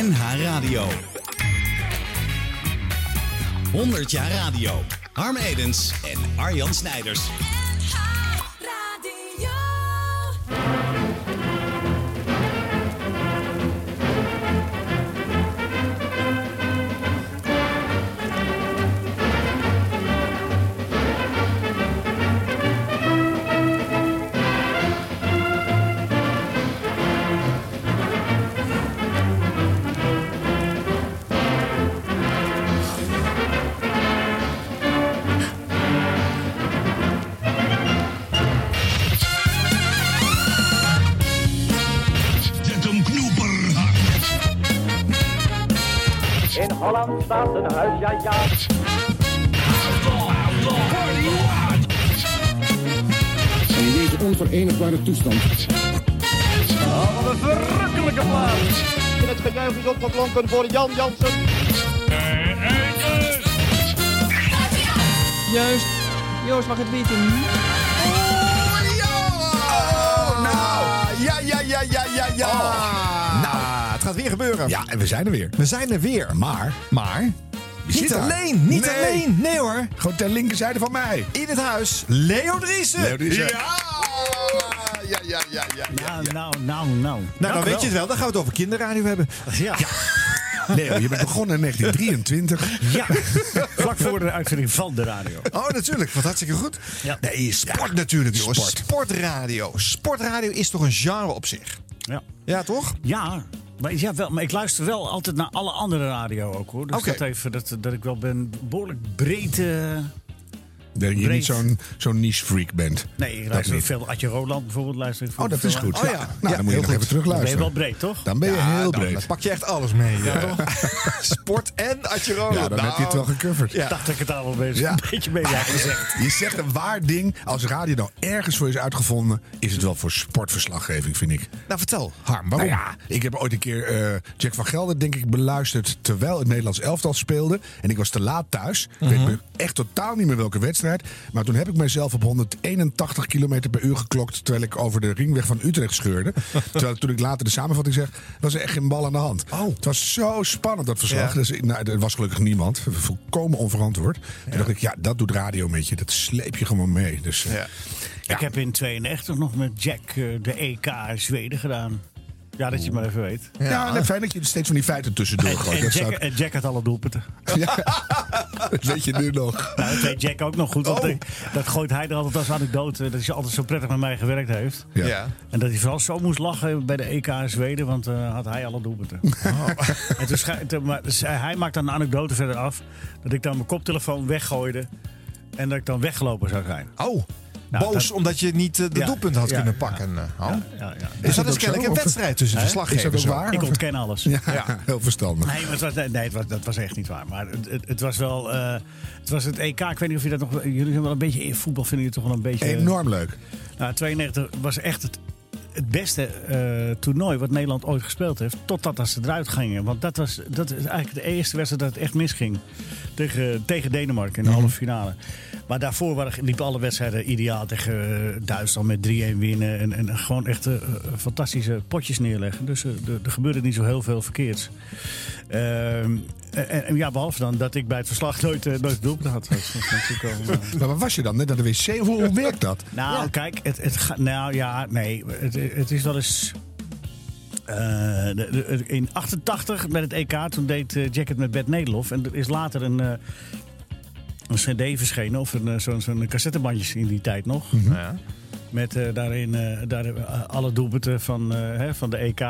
NH Radio. 100 jaar radio. Harm Edens en Arjan Snijders. In Holland staat een huis, ja ja. En in deze onverenigbare toestand Oh, wat een verrukkelijke plaats. In het gejuich is opgeklonken voor Jan Jansen. Juist. Joost mag het weten. Nou, ja, ja, ja, ja, ja, ja. Nou, het gaat weer gebeuren. Ja, en we zijn er weer. We zijn er weer. Maar, Maar niet daar? alleen, niet Nee. alleen. Nee hoor. Gewoon ter linkerzijde van mij. In het huis, Leo Driessen. Leo Driessen. Ja. Ja, ja, ja, ja, ja. Nou, nou, nou, nou. Nou, dan weet je het wel. Dan gaan we het over kinderradio hebben. Ja. Leo, je bent begonnen in 1923. ja. Vlak voor de uitzending van de radio. Oh, natuurlijk. Wat hartstikke goed. Ja. Nee, sport natuurlijk, jongens. sport. Sportradio. Sportradio is toch een genre op zich? Ja. Ja, toch? Ja. Maar, ja, wel, maar ik luister wel altijd naar alle andere radio ook hoor. Dus Oké. dat, even, dat, dat ik wel ben behoorlijk breed. eh, Dat je niet zo'n zo'n niche freak bent. nee, ik Dat luister niet. veel. Adje Roland bijvoorbeeld luister ik Oh, dat veel is aan. goed. Oh, ja. Nou, Ja, dan moet je nog goed. even Dan ben je terugluisteren. wel breed, toch? Dan ben je Ja, heel dan breed. pak je echt alles mee. Ja, toch? Sport en Adje Roland. Ja, dan Nou, heb je het wel gecoverd. Ja. Ik dacht dat ik het daar wel een beetje mee had gezegd. Je zegt een waar ding. Als radio nou ergens voor is uitgevonden, is het wel voor sportverslaggeving, vind ik. Nou, vertel, Harm, waarom? Nou ja, ik heb ooit een keer eh, Jack van Gelder, denk ik, beluisterd terwijl het Nederlands elftal speelde. En ik was te laat thuis. Ik weet me echt totaal niet meer welke wedstrijd. Maar toen heb ik mijzelf op 181 km per uur geklokt terwijl ik over de ringweg van Utrecht scheurde. terwijl toen ik later de samenvatting zeg, was er echt geen bal aan de hand. Oh. Het was zo spannend dat verslag. Ja. Dus, nou, er was gelukkig niemand. Volkomen onverantwoord. En dacht ik, ja, dat doet radio met je. Dat sleep je gewoon mee. Dus, eh, Ja. Ja. Ik heb in 92 nog met Jack eh, de EK in Zweden gedaan. Ja, dat je maar even weet. ja, net fijn dat je er steeds van die feiten tussendoor En, gooit. en Dat, Jack, zou- en Jack had alle doelpunten. dat weet je nu nog. Nou, dat weet Jack ook nog goed. Want Oh. dat gooit hij er altijd als anekdote. Dat hij altijd zo prettig met mij gewerkt heeft. Ja. Ja. En dat hij vooral zo moest lachen bij de EK in Zweden. Want eh, had hij alle doelpunten. En toen schij- toen- maar, dus hij hij maakt dan een anekdote verder af. Dat ik dan mijn koptelefoon weggooide. En dat ik dan weggelopen zou zijn. Oh, Nou, boos dat- omdat je niet eh, de doelpunt had kunnen pakken. Oh. Ja, ja. Dus dat is kennelijk een wedstrijd tussen Hè? verslaggevers. Is dat ook ook. waar? Ik ontken alles. Ja, heel verstandig. Nee, het was, nee het was, dat was echt niet waar. Maar het, het, was wel. eh, het was het EK. Ik weet niet of je dat nog. Jullie zijn wel een beetje. In voetbal vinden jullie toch wel een beetje. Enorm leuk. Nou, 92 was echt het, het beste toernooi wat Nederland ooit gespeeld heeft. Totdat dat ze eruit gingen. Want dat was dat is eigenlijk de eerste wedstrijd dat het echt misging. Tegen, tegen Denemarken in de halve finale. Maar daarvoor waren, liepen alle wedstrijden ideaal tegen eh, Duitsland met 3-1 winnen. En, en gewoon echt eh, fantastische potjes neerleggen. Dus eh, er, gebeurde niet zo heel veel verkeerds. Ehm, en, en ja, behalve dan dat ik bij het verslag nooit, eh, nooit doelpunt had. Eh, Maar waar was je dan? Net aan de wc? Hoe werkt dat? nou, kijk, het, het gaat. Nou ja, nee. Het, het is wel eens. eh, de- de- in 88 met het EK, toen deed eh, Jack het met Bert Nederlof. En er is later een, eh, een CD verschenen, of een, eh, zo'n zo'n cassettebandjes in die tijd nog. Ja. Met eh, daarin eh, daar, alle doelpunten van, eh, hè, van de EK.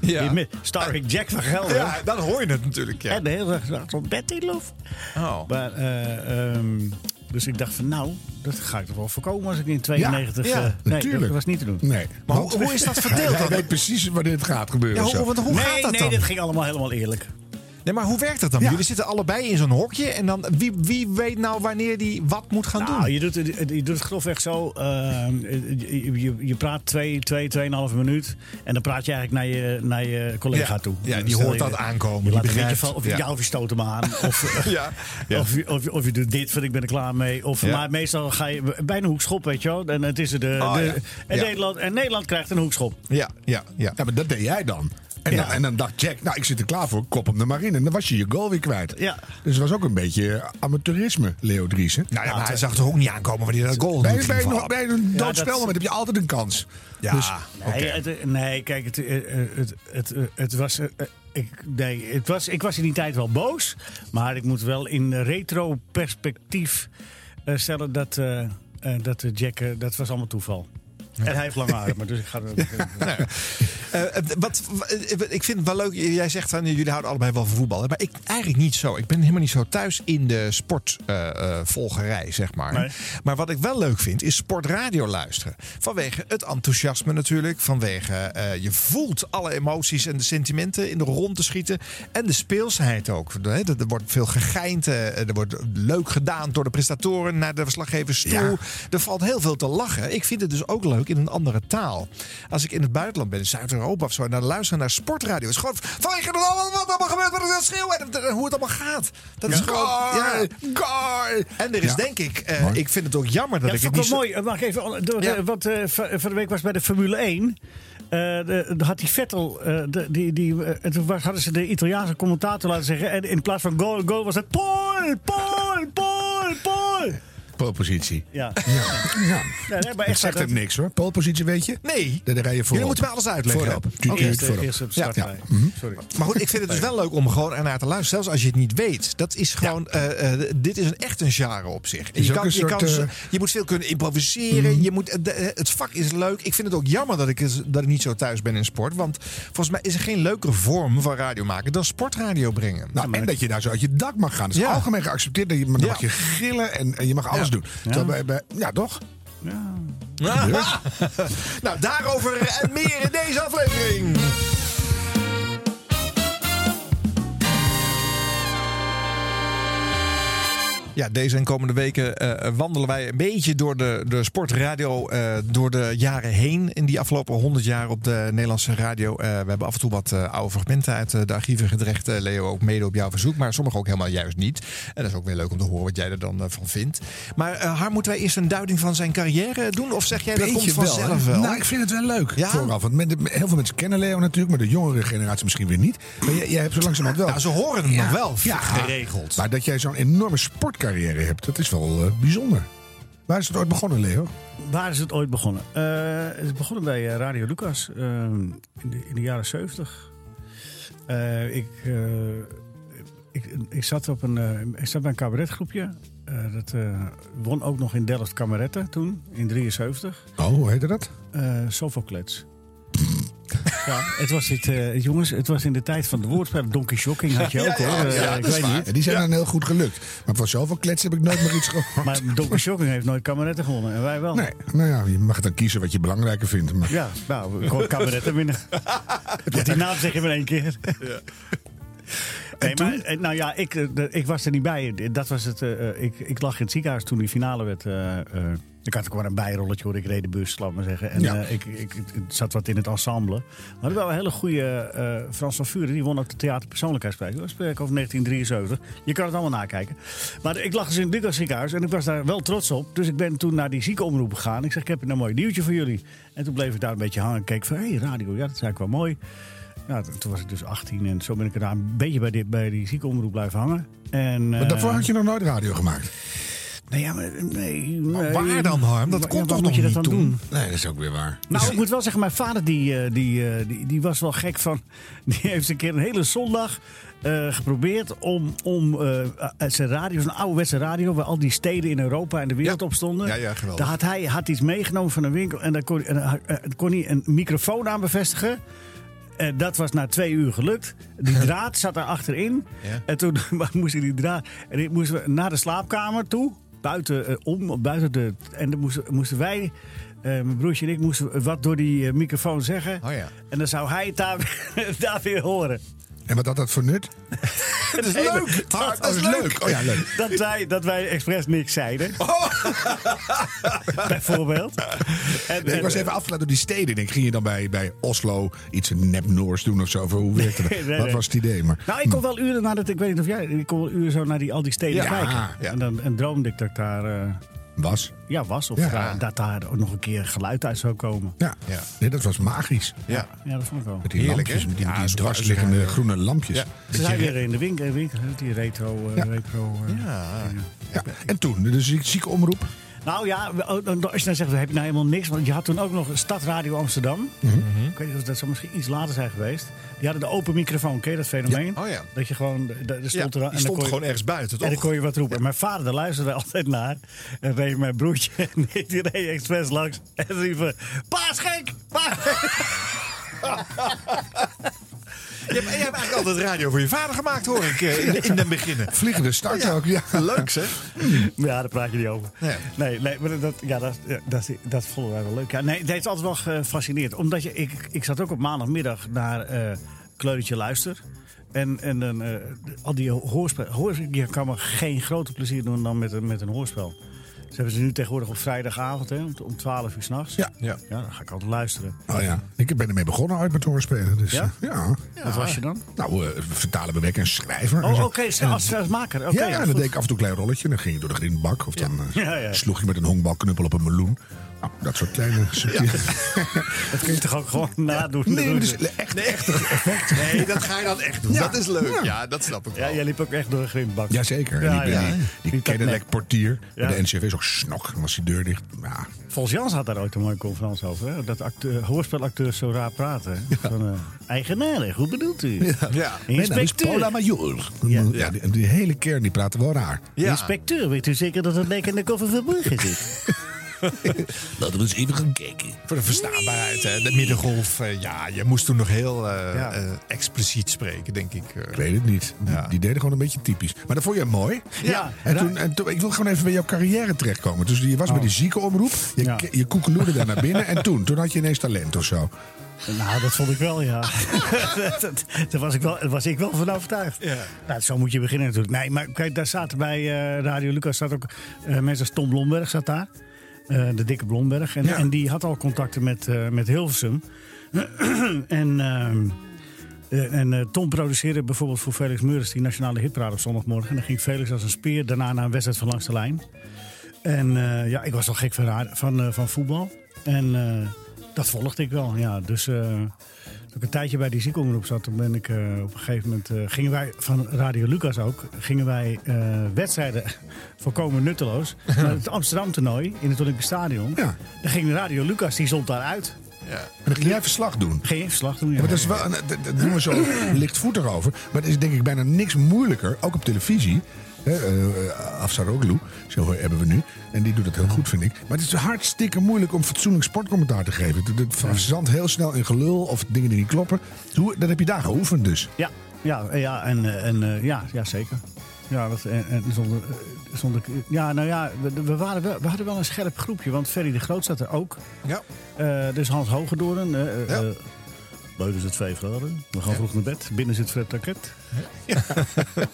Ja. Met Starring Jack van Gelder. Ja, dan hoor je het natuurlijk. Ja. En de hele dag zo'n Bert Nederlof. Oh. Maar, eh, ehm, dus ik dacht van nou, dat ga ik toch wel voorkomen als ik in 92... Ja, ja, eh, nee, natuurlijk. dat was niet te doen. Nee. Maar hoe, hoe is dat verdeeld? Hij weet precies wanneer het gaat gebeuren. Ja, zo. hoe, want hoe nee, gaat dat nee, dan? dit ging allemaal helemaal eerlijk. Nee, maar hoe werkt dat dan? Ja. Jullie zitten allebei in zo'n hokje en dan wie, wie weet nou wanneer die wat moet gaan Nou, doen? je doet, het, je doet het grofweg zo. ehm, je, je, je praat twee, twee, tweeënhalve minuut. En dan praat je eigenlijk naar je, naar je collega Ja. toe. Ja, die stel hoort je- dat aankomen, Je die laat een beetje van, of je, Ja. of je stoot hem aan. Of, Ja. Ja. Of, je, of, of je doet dit, van ik ben er klaar mee. Of. Maar meestal ga je bijna hoekschop, weet je wel. En, het is er de, Oh, de- en. Nederland, en Nederland krijgt een hoekschop. Ja, ja, ja. Ja, maar dat deed jij dan. En, dan, en dan dacht Jack, nou ik zit er klaar voor, kop hem er maar in. En dan was je je goal weer kwijt. Ja. Dus het was ook een beetje amateurisme, Leo Driessen. Nou ja, maar hij zag toch ook niet aankomen wanneer dat goal Bij, bij, een- bij een heb je altijd een kans. Ja, Dus, Nee, het, nee kijk, het, het, het, het was. eh, eh, ik, nee, het was, ik was in die tijd wel boos. Maar ik moet wel in retro-perspectief eh, stellen dat, dat de Jack. dat was allemaal toeval. En hij heeft lange armen, dus ik ga er. Eh, eh, wat, eh, ik vind het wel leuk. Jij zegt van jullie houden allebei wel van voetbal. hè, Maar ik eigenlijk niet zo. Ik ben helemaal niet zo thuis in de sportvolgerij, zeg maar. Nee. Maar wat ik wel leuk vind, is sportradio luisteren. Vanwege het enthousiasme natuurlijk. Vanwege je voelt alle emoties en de sentimenten in de rond te schieten. En de speelsheid ook. Er wordt veel gegeind. Er wordt leuk gedaan door de presentatoren naar de verslaggevers toe. Ja. Er valt heel veel te lachen. Ik vind het dus ook leuk in een andere taal. Als ik in het buitenland ben, in Zuid-Europa of zo, en dan luisteren naar sportradio. is gewoon vanwege het allemaal, wat allemaal gebeurt, wat er dat schreeuwen en, en hoe het allemaal gaat. Dat is gewoon. Ja. Goal! En er is Ja. denk ik, eh, ik vind het ook jammer dat Ja, ik het niet zo- wel mooi. Eh, Mag ik even, door, Ja. wat eh, van de week was bij de Formule 1. eh, de, de had die Vettel, eh, de, die, die, eh, en toen hadden ze de Italiaanse commentator laten zeggen. En in plaats van goal, goal was het Paul, Paul, Paul, Paul. Polepositie. Ja, Ja. ja. nee, maar Het echt zegt hem niks hoor. Polepositie weet je? Nee. Daar rij je voorop. Jullie moeten mij alles uitleggen. Voorop. Voorop. op Ja. Mhm. Sorry. Maar goed, ik vind het dus wel leuk om gewoon ernaar te luisteren. Zelfs als je het niet weet. Dat is gewoon, eh, eh, dit is een echt een genre op zich. Is Je, ook kan, een je, soort, kan, eh, je moet veel kunnen improviseren. Je moet, de- het vak is leuk. Ik vind het ook jammer dat ik, dat ik niet zo thuis ben in sport. Want volgens mij is er geen leukere vorm van radio maken dan sportradio brengen. Nou, en dat je daar zo uit je dak mag gaan. Dat is Ja. algemeen geaccepteerd. Dat je, maar dan Ja. mag je gillen en, en je mag alles Ja. doen. Terwijl bij, bij- ja, toch? nou, daarover en meer in deze aflevering. Ja, deze en komende weken eh, wandelen wij een beetje door de, de sportradio eh, door de jaren heen. In die afgelopen 100 jaar op de Nederlandse radio. Eh, we hebben af en toe wat oude fragmenten uit de archieven gedrecht. Leo, ook mede op jouw verzoek. Maar sommige ook helemaal juist niet. En dat is ook weer leuk om te horen wat jij er dan van vindt. Maar Har, moeten wij eerst een duiding van zijn carrière doen? Of zeg jij dat komt wel, vanzelf hè? wel? Nou, ik vind het wel leuk. Ja? Vooraf. Want heel veel mensen kennen Leo natuurlijk. Maar de jongere generatie misschien weer niet. Maar jij, jij hebt zo langzamerhand wel... Nou, ze horen hem Ja. nog wel Ja. geregeld. Maar dat jij zo'n enorme sportcarrière hebt, dat is wel eh, bijzonder. Waar is het ooit begonnen, Leo? Waar is het ooit begonnen? Eh, het is begonnen bij eh, Radio Lucas eh, in, de, in de jaren 70. Eh, ik, ik, ik, zat op een, ik zat bij een cabaretgroepje. Dat won ook nog in Delft Kameretten toen, in 73. Oh, hoe heette dat? Sophocles. Ja, het was dit, eh, jongens, het was in de tijd van de woordspellen. Donkey Shocking had je ook hoor. Eh, ik weet niet. Ja, die zijn dan heel goed gelukt. Maar van zoveel klets heb ik nooit meer iets gehoord. Maar Donkey Shocking heeft nooit Kameretten gewonnen en wij wel. Nee, nou ja, je mag dan kiezen wat je belangrijker vindt. Maar Ja, nou, gewoon kameretten winnen. Want die naam zeg je maar één keer. Nee, maar, eh, nou ja, ik, eh, ik was er niet bij. Dat was het. eh, ik, ik lag in het ziekenhuis toen die finale werd. eh, ik had ook maar een bijrolletje hoor. Ik reed de bus, laat maar zeggen. En Ja. ik, ik, ik zat wat in het ensemble. Maar wel een hele goede Frans van Vuren. Die won ook de theaterpersoonlijkheidsprijs. Dat ik over 1973. Je kan het allemaal nakijken. Maar ik lag dus in het Lucas ziekenhuis. En ik was daar wel trots op. Dus ik ben toen naar die ziekenomroep gegaan. Ik zeg, ik heb een mooi nieuwtje voor jullie. En toen bleef ik daar een beetje hangen. En keek van, hé, hey, radio. Ja, dat is eigenlijk wel mooi. Ja, toen was ik dus 18 en zo ben ik er daar een beetje bij die, bij die ziekenomroep blijven hangen. En, Maar eh, daarvoor had je nog nooit radio gemaakt. Nee, ja, maar, nee, nee. waar dan, Harm? Dat Ja, waar toch moet nog je dat niet dan doen? Nee, dat is ook weer waar. Nou, ik moet wel zeggen, mijn vader die, eh, die, eh, die, die was wel gek van... Die heeft een keer een hele zondag eh, geprobeerd om, om eh, uit zijn radio, zo'n ouderwetse radio... waar al die steden in Europa en de wereld Ja. op stonden... Ja, ja, geweldig. daar had hij had iets meegenomen van een winkel... en daar kon, en, eh, kon hij een microfoon aan bevestigen... En dat was na twee uur gelukt. Die draad zat daar achterin. Ja. En toen moest ik die draad. En ik moesten we naar de slaapkamer toe. Buiten eh, om, buiten de. En dan moesten, moesten wij, eh, mijn broertje en ik, moesten wat door die eh, microfoon zeggen. Oh ja. En dan zou hij het daar, daar weer horen. En wat had dat voor nut? Dat is leuk. Dat, Oh, dat is leuk. Oh ja, leuk. dat, wij, dat wij expres niks zeiden. Bijvoorbeeld. En, Nee, ik was en- even afgeleid door die steden. Ik ging je dan bij, bij Oslo iets nep-Noors doen of zo. Of Hoe werkte dat? Nee, nee, Wat was het idee? Maar, Nou, ik kon wel uren naar dat. Ik weet niet of jij. Ik kon wel uren zo naar die, al die steden Ja, kijken. ja. En dan en droomde ik dat ik daar. eh, Was. Ja, was. Of Ja. daar- dat daar ook nog een keer geluid uit zou komen. Ja. Ja. Nee, dat was magisch. Ja. Ja, dat vond ik wel. Met die Heerlijk, lampjes, hè? met die, Ja, die dwarsliggende groene lampjes. Ja. Ze zijn weer in de winkel, winkel die retro. eh, Ja. retro eh, Ja. Ja. En toen, de ziek- zieke omroep. Nou ja, oh, als je nou zegt, heb je nou helemaal niks. Want je had toen ook nog Stadradio Amsterdam. Mhm. Ik weet niet of dat zou misschien iets later zijn geweest. Die hadden de open microfoon, ken je dat fenomeen? Oh ja. Dat je gewoon, de- de- er Ja, stond er en dan stond kon je- gewoon ergens buiten, En toch? dan kon je wat roepen. En mijn vader daar luisterde altijd naar. En reed mijn broertje en ik die reed expres langs. En riep van, paasgek, paasgek. Je hebt, je hebt eigenlijk altijd radio voor je vader gemaakt, hoor ik, eh, in, in den beginnen. Vliegende start ook, ja. Leuk, zeg. Ja, daar praat je niet over. Nee. Nee, nee maar dat, ja, dat, dat, dat vonden wij wel leuk. Ja, nee, het heeft altijd wel gefascineerd. Omdat je, ik, ik zat ook op maandagmiddag naar eh Kleurtje Luister. En, en dan, eh, al die hoorspel, hoor, je kan me geen groter plezier doen dan met, een- met een hoorspel. Ze hebben ze nu tegenwoordig op vrijdagavond, hè, om, om 12 uur s'nachts. Ja. Ja. ja, dan ga ik altijd luisteren. Oh ja. Ik ben ermee begonnen uit met hoorspelen. Dus, Ja? eh, ja. Wat was je dan? Nou, eh, vertalen, bewerken en schrijver. en Oh, oké, En- als, als maker. Oké, ja, ja, en dan deed ik af en toe een klein rolletje. Dan ging je door de grindbak. Of dan eh, Ja, ja. sloeg je met een honkbalknuppel op een meloen. Nou, dat soort kleine subtiele... Dat kun je toch ook gewoon nadoen? Nee, dus echt, echt effect. Nee, dat ga je dan echt doen. Ja. Dat is leuk. Ja. Dat snap ik Ja, wel. jij liep ook echt door een grindbak. Jazeker. Ja, die, ja. die, die. Ja. De NCV is ook snok. Dan was die deur dicht. Ja. Volgens Jans had daar ooit een mooie conferentie over. Hè? Dat acteur, hoorspelacteurs zo raar praten. Van, eh, eigenaardig, hoe bedoelt u? Ja. Inspecteur. Paula Major. Ja. Ja. die, die hele kern die praten wel raar. Ja. Inspecteur, weet u zeker dat het lijk in de koffer verborgen zit? Laten we eens even gaan kijken. Voor de verstaanbaarheid, hè. de middengolf. eh, ja, je moest toen nog heel eh, Ja. eh, expliciet spreken, denk ik. Ik weet het niet. Die, Ja. die deden gewoon een beetje typisch. Maar dat vond je mooi. Ja. En toen, en toen, ik wil gewoon even bij jouw carrière terechtkomen. Dus je was bij die ziekenomroep. Je, Oh. Ja. je koekeloerde daar naar binnen. En toen, toen had je ineens talent of zo. nou, dat vond ik wel, ja. daar was ik wel, was ik wel van overtuigd. Ja. Nou, zo moet je beginnen natuurlijk. Nee, maar kijk, daar zaten bij eh, Radio Lucas zat ook eh, mensen als Tom Blomberg zat daar. Eh, de dikke Blomberg. En, Ja. en die had al contacten met, eh, met Hilversum. en eh, en Tom produceerde bijvoorbeeld voor Felix Meurders die nationale hitparade op zondagmorgen. En dan ging Felix als een speer daarna naar een wedstrijd van langs de lijn. En ja, ik was wel gek van, van, van voetbal. En dat volgde ik wel, ja. Dus toen ik een tijdje bij die ziekenomroep zat, toen ben ik eh, op een gegeven moment... eh, gingen wij, van Radio Lucas ook, gingen wij eh, wedstrijden volkomen nutteloos... naar het Amsterdam-toernooi in het Olympisch Stadion. Ja. Dan ging Radio Lucas, die zond daaruit. Ja. En dan ging jij verslag doen. Geen verslag doen. Ja. Maar dat is wel, dat, dat doen we zo lichtvoetig over. Maar het is denk ik bijna niks moeilijker, ook op televisie. Eh, Afsaroglu, zo hebben we nu. En die doet dat heel goed, vind ik. Maar het is hartstikke moeilijk om fatsoenlijk sportcommentaar te geven. Het- verzandt heel snel in gelul of dingen die niet kloppen. Hoe, dat heb je daar geoefend dus. Ja, ja, ja, en, eh, en, eh, ja, ja, zeker. Ja, dat, en, en zonder, zonder, ja, nou ja, we, we, waren wel, we hadden wel een scherp groepje, want Ferry de Groot zat er ook. Ja. Eh, dus Hans Hogedoorn. eh eh, Ja. Buiten is het vijf graden. We gaan vroeg naar bed. Binnen zit Fred Taket.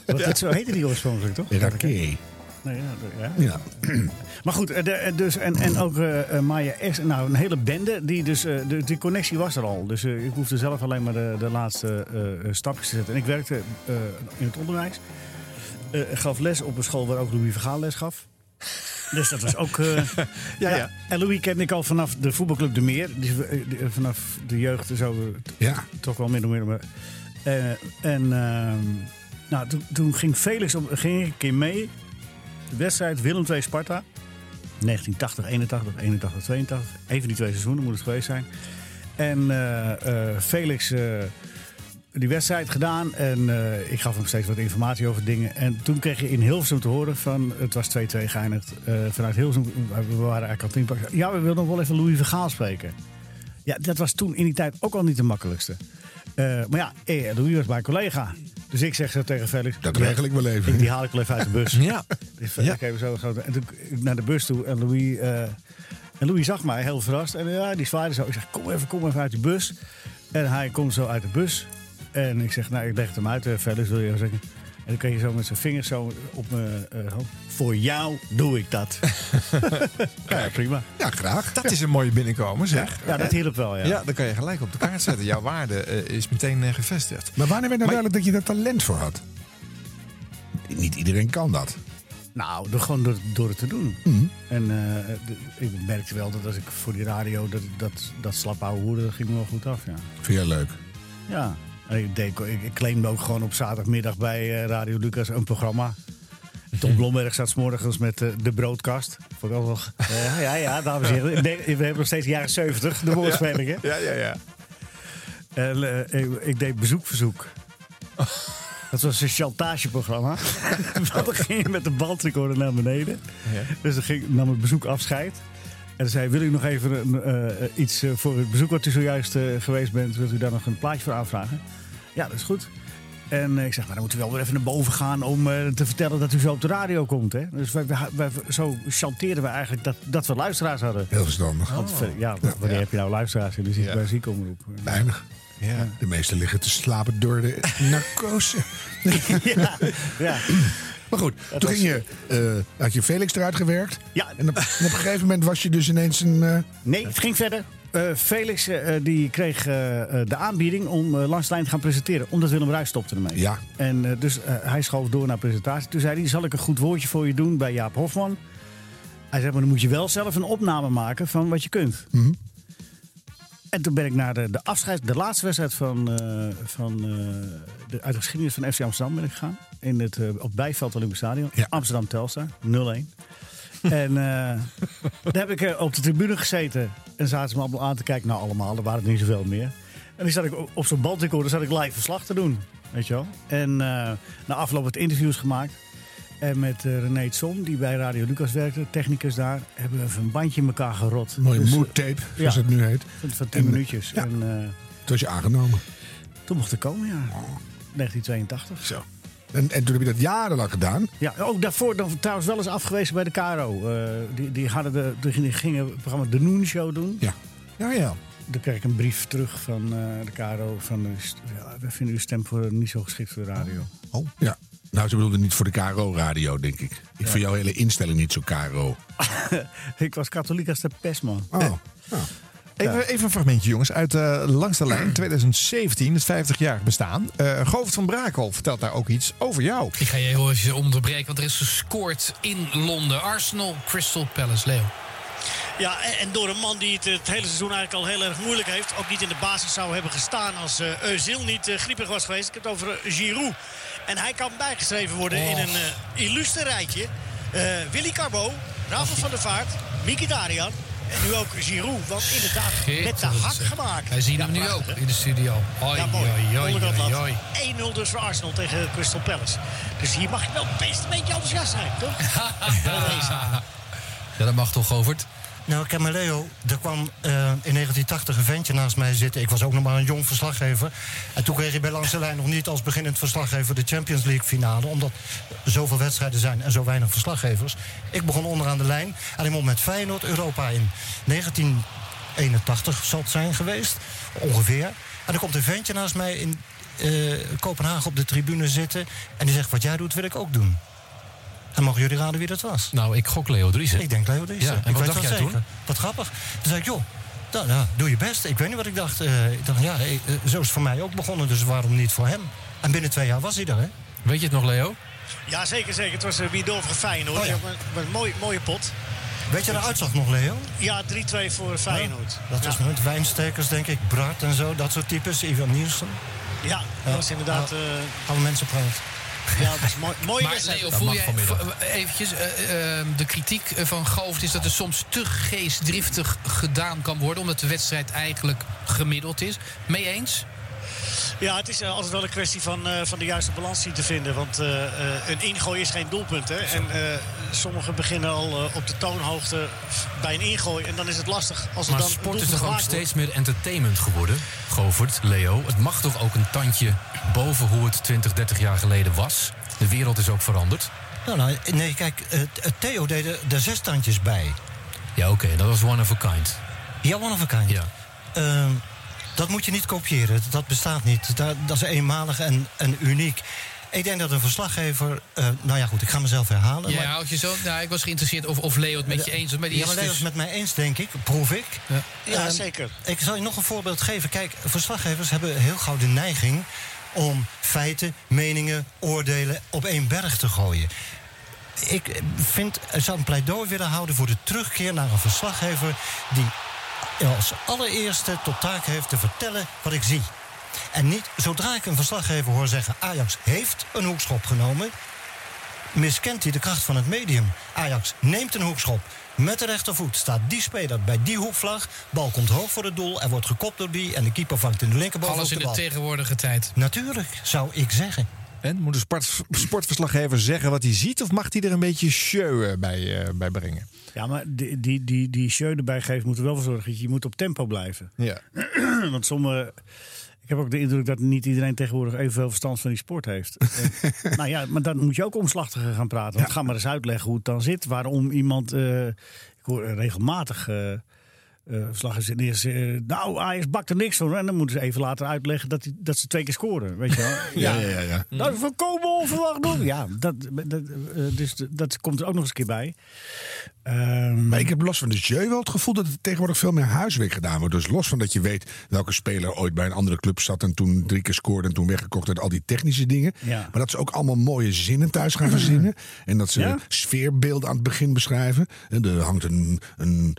Wat, dat zo heette die oorspronkelijk, toch? Raké. Nee, ja, ja. Ja. Maar goed, eh, de, eh, dus, en, en ook eh, Maya S. Nou, een hele bende. Die, dus, de, die connectie was er al. Dus ik hoefde zelf alleen maar de, de laatste stapjes te zetten. En ik werkte in het onderwijs. Gaf les op een school waar ook Louis Vergaal les gaf. Dus dat was ook... eh, Ja, ja. En Louis kende ik al vanaf de voetbalclub De Meer. Die, eh, die- vanaf de jeugd zo eh, Ja. toch wel min of meer. Maar, eh, en ehm, nou, toen, toen ging Felix op, ging ik een keer mee. De wedstrijd Willem II Sparta. 1980, 81, 81, 82. Een van die twee seizoenen moet het geweest zijn. En eh, eh, Felix eh, die wedstrijd gedaan. En eh, ik gaf hem steeds wat informatie over dingen. En toen kreeg je in Hilversum te horen van... Het was 2-2 geëindigd. eh, vanuit Hilversum, we waren eigenlijk al tien pak. Ja, we wilden nog wel even Louis Vergaal spreken. Ja, dat was toen in die tijd ook al niet de makkelijkste. Eh, maar ja, eh, Louis was mijn collega. Dus ik zeg zo tegen Felix... Dat regel ik wel even. Ik, die haal ik wel even uit de bus. Ja. Dus Ja. ik even zo. En toen naar de bus toe en Louis, en Louis zag mij heel verrast. En ja, die zwaaide zo. Ik zeg, kom even, kom even uit die bus. En hij komt zo uit de bus. En ik zeg, nou, ik leg het hem uit, uh, Felix, wil je wel zeggen. En dan kan je zo met zijn vingers zo op mijn eh, hoofd. Voor jou doe ik dat. ja, prima. Ja, graag. Dat is een mooie binnenkomen, zeg. Ja, dat hielp wel, ja. Ja, dan kan je gelijk op de kaart zetten. Jouw waarde eh, is meteen eh, gevestigd. Maar wanneer werd nou duidelijk dat je daar talent voor had? Niet iedereen kan dat. Nou, door, gewoon door, door het te doen. Mhm. En eh, de- ik merkte wel dat als ik voor die radio, dat, dat, dat slap ouwe hoeren, dat ging me wel goed af, ja. Vind jij leuk? Ja, ik, deed, ik, claimde ook gewoon op zaterdagmiddag bij eh, Radio Lucas een programma. Tom Blomberg zat morgens met eh, de broodkast. Vond ik ook ja, ja, dames en heren. Nee, we hebben nog steeds jaren 70, de woordspelingen. Ja, ja, ja. En eh, ik, ik deed bezoekverzoek. Dat was een chantageprogramma. Want dan ging je met de bandrecorder naar beneden. Dus dan ging, nam het bezoek afscheid. En dan zei, wil u nog even een, eh, iets eh, voor het bezoek wat u zojuist eh, geweest bent? Wilt u daar nog een plaatje voor aanvragen? Ja, dat is goed. En eh, ik zeg, maar dan moet u wel weer even naar boven gaan om eh, te vertellen dat u zo op de radio komt. Hè? Dus wij, wij, wij- zo chanteerden we eigenlijk dat, dat we luisteraars hadden. Heel verstandig. Want, ver- ja, wanneer heb je nou luisteraars in de Ja. bij ziekomroep? Weinig. ja. De meesten liggen te slapen door de narcose. ja, ja. Maar goed, toen ging je, eh, had je Felix eruit gewerkt. Ja. En op, en op een gegeven moment was je dus ineens een... eh, Nee, het ging verder. Eh, Felix die kreeg de aanbieding om langs de lijn te gaan presenteren. Omdat Willem Ruijs stopte ermee. Ja. En dus hij schoof door naar presentatie. Toen zei hij, zal ik een goed woordje voor je doen bij Jaap Hofman? Hij zei, maar dan moet je wel zelf een opname maken van wat je kunt. En toen ben ik naar de, de afscheid, de laatste wedstrijd van, eh, van, eh, de, uit de geschiedenis van FC Amsterdam ben ik gegaan. In het, eh, op Bijveld Olympisch Stadion. Ja. Amsterdam Telstar, 0-1. en daar heb ik op de tribune gezeten. En zaten ze me allemaal aan te kijken. Nou, allemaal, er waren er niet zoveel meer. En dan zat ik op- zo'n bandrecorder zat ik live verslag te doen. Weet je wel. En na afloop wat interviews gemaakt. En met eh, René Som, die bij Radio Lucas werkte, technicus daar, hebben we even een bandje in elkaar gerot. mooie Dus, mood tape, zoals ja. het nu heet. Van, van 10 En, minuutjes. ja. En eh, Toen was je aangenomen. toen mocht ik komen, ja. 1982. Zo. En, en toen heb je dat jarenlang gedaan. Ja, ook daarvoor dan trouwens wel eens afgewezen bij de KRO. Eh, die, die, hadden de, die gingen het programma De Noon Show doen. Ja. Ja, ja. Dan kreeg ik een brief terug van eh, de KRO. Van, eh, we vinden uw stem voor, niet zo geschikt voor de radio. Oh. Ja. Nou, ze bedoelde niet voor de KRO-radio, denk ik. Ik vind jouw hele instelling niet zo KRO. ik was katholiek als de pest, man. Oh. Nou, Even, even een fragmentje, jongens, uit eh, Langs de Lijn 2017, het 50-jarig bestaan. Eh Govert van Brakel vertelt daar ook iets over jou. Ik ga je heel even onderbreken, want er is gescoord in Londen. Arsenal, Crystal Palace, Leo. Ja, en, door een man die het het hele seizoen eigenlijk al heel erg moeilijk heeft. Ook niet in de basis zou hebben gestaan als eh Özil niet griepig was geweest. Ik heb het over Giroud. En hij kan bijgeschreven worden in een eh illustre rijtje. Eh, Willy Carbo, Rafael van der Vaart, Miki Darian. En nu ook Giroud, want inderdaad met de hak gemaakt. Wij zien hem Ja, nu prachtig, ook in de studio. Hoi, Ja, mooi. lat. hoi. 1-0 dus voor Arsenal tegen Crystal Palace. Dus hier mag je wel best een beetje enthousiast zijn, toch? Ja, dat mag toch, Govert? Nou, ik ken maar Leo. Er kwam eh, in 1980 een ventje naast mij zitten. Ik was ook nog maar een jong verslaggever. En toen kreeg je bij Langs de Lijn nog niet als beginnend verslaggever de Champions League finale. Omdat zoveel wedstrijden zijn en zo weinig verslaggevers. Ik begon onderaan de lijn. En ik mocht met Feyenoord Europa in 1981 zal het zijn geweest. Ongeveer. En er komt een ventje naast mij in eh, Kopenhagen op de tribune zitten. En die zegt, wat jij doet wil ik ook doen. En mogen jullie raden wie dat was? Nou, ik gok Leo Driessen. Ik denk Leo Driessen. Ja, en ik wat dacht jij zeker. toen? Wat grappig. Toen zei ik, joh, nou, ja, doe je best. Ik weet niet wat ik dacht. Eh, ik dacht, ja, eh, eh, zo is het voor mij ook begonnen, dus waarom niet voor hem? En binnen twee jaar was hij er, hè? Weet je het nog, Leo? Ja, zeker, zeker. Het was uh, Wiedover Feyenoord. Oh, ja. Ja, maar een mooie, mooie pot. Weet je de uitslag nog, Leo? Ja, 3-2 voor Feyenoord. Dat was ja. met wijnstekers, denk ik. Bart en zo, dat soort types. Ivan Nielsen. Ja, dat was inderdaad... eh, Alle mensen praten. Ja, dat was mooi, mooie Maar wedstrijd. Leo, voel mag jij v- eventjes eh, eh, de kritiek van Govert is dat er soms te geestdriftig gedaan kan worden, omdat de wedstrijd eigenlijk gemiddeld is. Mee eens? Ja, het is eh, altijd wel een kwestie van, eh, van de juiste balans zien te vinden. Want eh, eh, een ingooi is geen doelpunt. Hè? En eh, sommigen beginnen al eh, op de toonhoogte bij een ingooi. En dan is het lastig als Maar dan sport is toch ook steeds meer entertainment geworden, Govert, Leo? Het mag toch ook een tandje boven hoe het 20, 30 jaar geleden was? De wereld is ook veranderd. Nou, nou, nee, kijk, eh, Theo deed er, er zes tandjes bij. Ja, oké, dat was one of a kind. Ja, one of a kind. Ja. Ehm, dat moet je niet kopiëren. Dat bestaat niet. Dat, dat is eenmalig en, en uniek. Ik denk dat een verslaggever... eh, nou ja, goed, ik ga mezelf herhalen. Ja, maar- je zo. Nou, ik was geïnteresseerd of, of Leo het met je eens was. Maar die ja, maar is Leo dus... is het met mij eens, denk ik. Proef ik. Ja. Ja, Ehm, zeker. Ik zal je nog een voorbeeld geven. Kijk, verslaggevers hebben heel gauw de neiging... om feiten, meningen, oordelen op één berg te gooien. ik vind, ik zou een pleidooi willen houden voor de terugkeer naar een verslaggever die als allereerste tot taak heeft te vertellen wat ik zie. En niet zodra ik een verslaggever hoor zeggen: Ajax heeft een hoekschop genomen, miskent hij de kracht van het medium. Ajax neemt een hoekschop. Met de rechtervoet staat die speler bij die hoekvlag. Bal komt hoog voor het doel. Er wordt gekopt door die. En de keeper vangt in de linkerbovenhoek Alles in de tegenwoordige tijd. Natuurlijk, zou ik zeggen. En moet een sport, sportverslaggever zeggen wat hij ziet? Of mag hij er een beetje show eh, bij, eh, bij brengen? Ja, maar die, die, die, die show erbij geeft moet er wel voor zorgen dat je moet op tempo blijven. Ja. Want sommige... Ik heb ook de indruk dat niet iedereen tegenwoordig evenveel verstand van die sport heeft. Eh, nou ja, maar dan moet je ook omslachtiger gaan praten. Want ga maar eens uitleggen hoe het dan zit. Waarom iemand... eh, ik hoor regelmatig... eh eh verslaggevers die zeggen, nou, Ajax bakt er niks van. En dan moeten ze even later uitleggen dat, die, dat ze twee keer scoren. Weet je wel? Ja, ja, ja. ja. Dat is volkomen onverwacht. doen. Ja, dat, dat, eh, dus dat komt er ook nog eens een keer bij. Ehm, Maar ik heb los van de jeu wel het gevoel dat er tegenwoordig veel meer huiswerk gedaan wordt. Dus los van dat je weet welke speler ooit bij een andere club zat en toen drie keer scoorde en toen weggekocht werd, al die technische dingen. Ja. Maar dat ze ook allemaal mooie zinnen thuis gaan verzinnen. En dat ze sfeerbeelden aan het begin beschrijven. En er hangt een, een,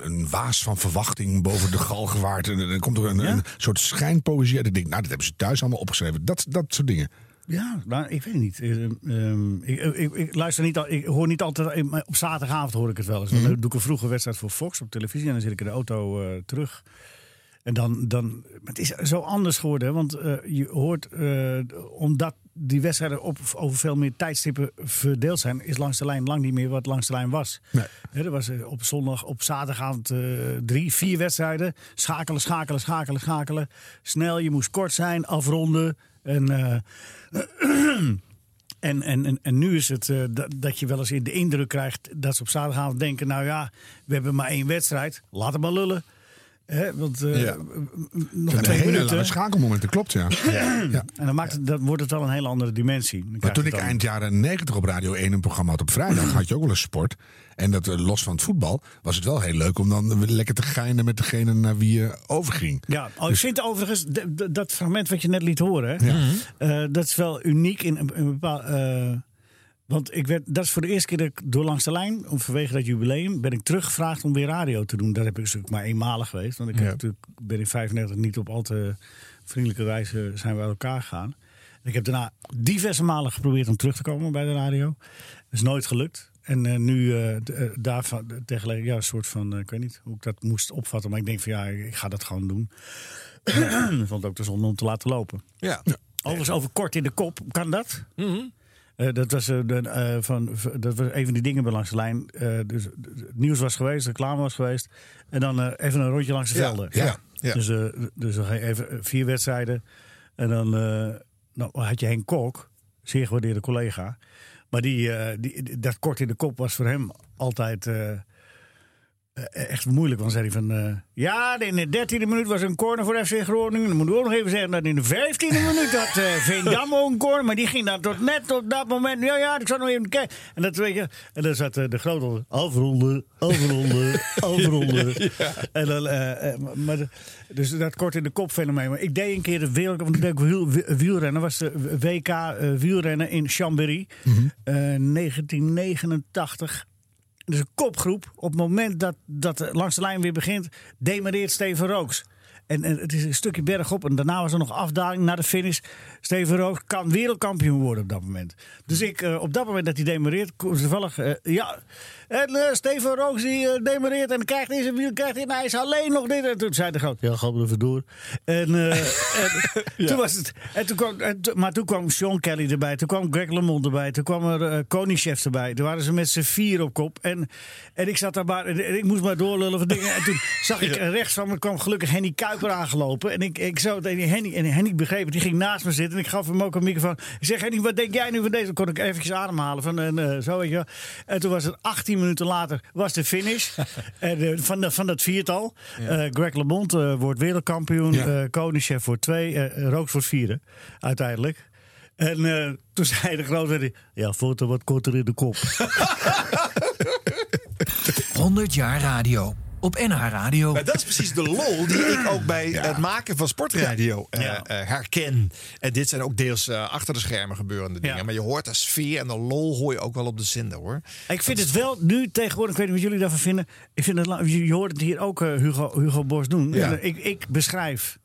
een waas van verwachting boven de galgenwaard. En dan komt er een, Ja? een soort schijnpoëzie uit. Ik denk, nou, dat hebben ze thuis allemaal opgeschreven. Dat, dat soort dingen. Ja, nou, ik weet niet. Eh, ehm, ik, ik, ik luister niet al, ik hoor niet altijd. maar Op zaterdagavond hoor ik het wel eens. Want dan doe ik een vroege wedstrijd voor Fox op televisie en dan zit ik in de auto eh, terug. En dan, dan. Het is zo anders geworden, want eh, je hoort, eh, omdat die wedstrijden op, over veel meer tijdstippen verdeeld zijn, is langs de lijn lang niet meer wat langs de lijn was. Nee. Er was eh, op zondag, op zaterdagavond drie, vier wedstrijden. Schakelen, schakelen, schakelen, schakelen. Snel, je moest kort zijn, afronden. En, en, en, en, en nu is het dat, dat je wel eens in de indruk krijgt dat ze op zaterdagavond denken: nou ja, we hebben maar één wedstrijd, laat het maar lullen. Hè, want eh, Ja. nog Een twee hele minuten. schakelmomenten, klopt ja. ja. En dan, maakt het, dan wordt het wel een hele andere dimensie. Dan Maar toen ik dan- eind jaren 90 op Radio 1 een programma had op vrijdag, had je ook wel eens sport. En dat eh, los van het voetbal was het wel heel leuk om dan lekker te geinen met degene naar wie je overging. Ja, oh, ik vind overigens dat fragment wat je net liet horen, eh, dat is wel uniek in een, een bepaal. eh, want ik werd, dat is voor de eerste keer dat ik door langs de lijn, om vanwege dat jubileum, ben ik teruggevraagd om weer radio te doen. Dat heb ik natuurlijk maar eenmalig geweest. Want ik heb Ja. natuurlijk, ben in 95 niet op al te vriendelijke wijze zijn we uit elkaar gegaan. En ik heb daarna diverse malen geprobeerd om terug te komen bij de radio. Dat is nooit gelukt. En eh, nu eh, d- eh, daarvan tegelijk, ja, een soort van, eh, ik weet niet hoe ik dat moest opvatten. Maar ik denk van ja, ik ga dat gewoon doen. ik vond het ook te zonde om te laten lopen. Ja. Overigens over kort in de kop, kan dat? Eh, dat, was, eh, de, eh, van, dat was een van die dingen bij langs de lijn. Dus, het nieuws was geweest, reclame was geweest. En dan even een rondje langs de velden. ja, ja. Dus, dus dan ga je even vier wedstrijden. En dan nou, had je Henk Kok, zeer gewaardeerde collega. Maar die, die, dat kort in de kop was voor hem altijd echt moeilijk. Want zei hij van... eh, ja, in de dertiende minuut was een corner voor FC Groningen. Dan moeten we ook nog even zeggen dat in de vijftiende minuut had uh, Veendam ook een corner. Maar die ging dan tot net op dat moment... Ja, ja, ik zat nog even kijken. En, dat, weet je, en dan zat eh, de grote... Afronden, afronden, afronden. En dan, eh, eh, maar dus dat kort in de kop fenomeen. Maar ik deed een keer de wereld... Want ik deed wiel, wielrennen. was de WK eh, wielrennen in Chambéry. Eh, 1989. Dus een kopgroep. Op het moment dat, dat langs de lijn weer begint, demareert Steven Rooks. En, en het is een stukje bergop. En daarna was er nog afdaling naar de finish. Steven Rooks kan wereldkampioen worden op dat moment. Dus ik, eh, op dat moment dat hij demareert, kom- toevallig, eh, ja. En eh, Steven Rooks die demareert en krijgt in zijn wiel, krijgt in, hij is alleen nog dit. En toen zei de groot, ja, gaan we even door. En, en toen was het, en toen kwam, en maar toen kwam Sean Kelly erbij, toen kwam Greg LeMond erbij, toen kwam er Koningschef erbij. Toen waren ze met z'n vier op kop. En, en ik zat daar maar, en ik moest maar doorlullen van dingen. En toen zag ik rechts van me kwam gelukkig Henny Kuiper aangelopen. En ik, ik zo tegen Henny, en Henny begreep het, die ging naast me zitten. En ik gaf hem ook een microfoon. Ik zeg, Henny, wat denk jij nu van deze? Dan kon ik eventjes ademhalen. Van, en, eh, zo, weet je wel. En toen was het 18 minuten later, was de finish. en, eh, van, dat- van dat viertal. Eh, Greg LeMond eh, wordt wereldkampioen. Ja. eh Koningschef wordt twee. eh Rooks wordt vierde, uiteindelijk. En eh, toen zei de grote, ja, foto wat korter in de kop. 100 jaar radio. Op NH Radio. Maar dat is precies de lol die ik ook bij het maken van sportradio eh, Ja. eh, herken. En dit zijn ook deels eh, achter de schermen gebeurende dingen. Ja. Maar je hoort de sfeer en de lol hoor je ook wel op de zender hoor. Ik vind het wel nu tegenwoordig, ik weet niet wat jullie daarvan vinden. Ik vind het, je hoort het hier ook Hugo, Hugo Borst doen. Ja. Ik, ik beschrijf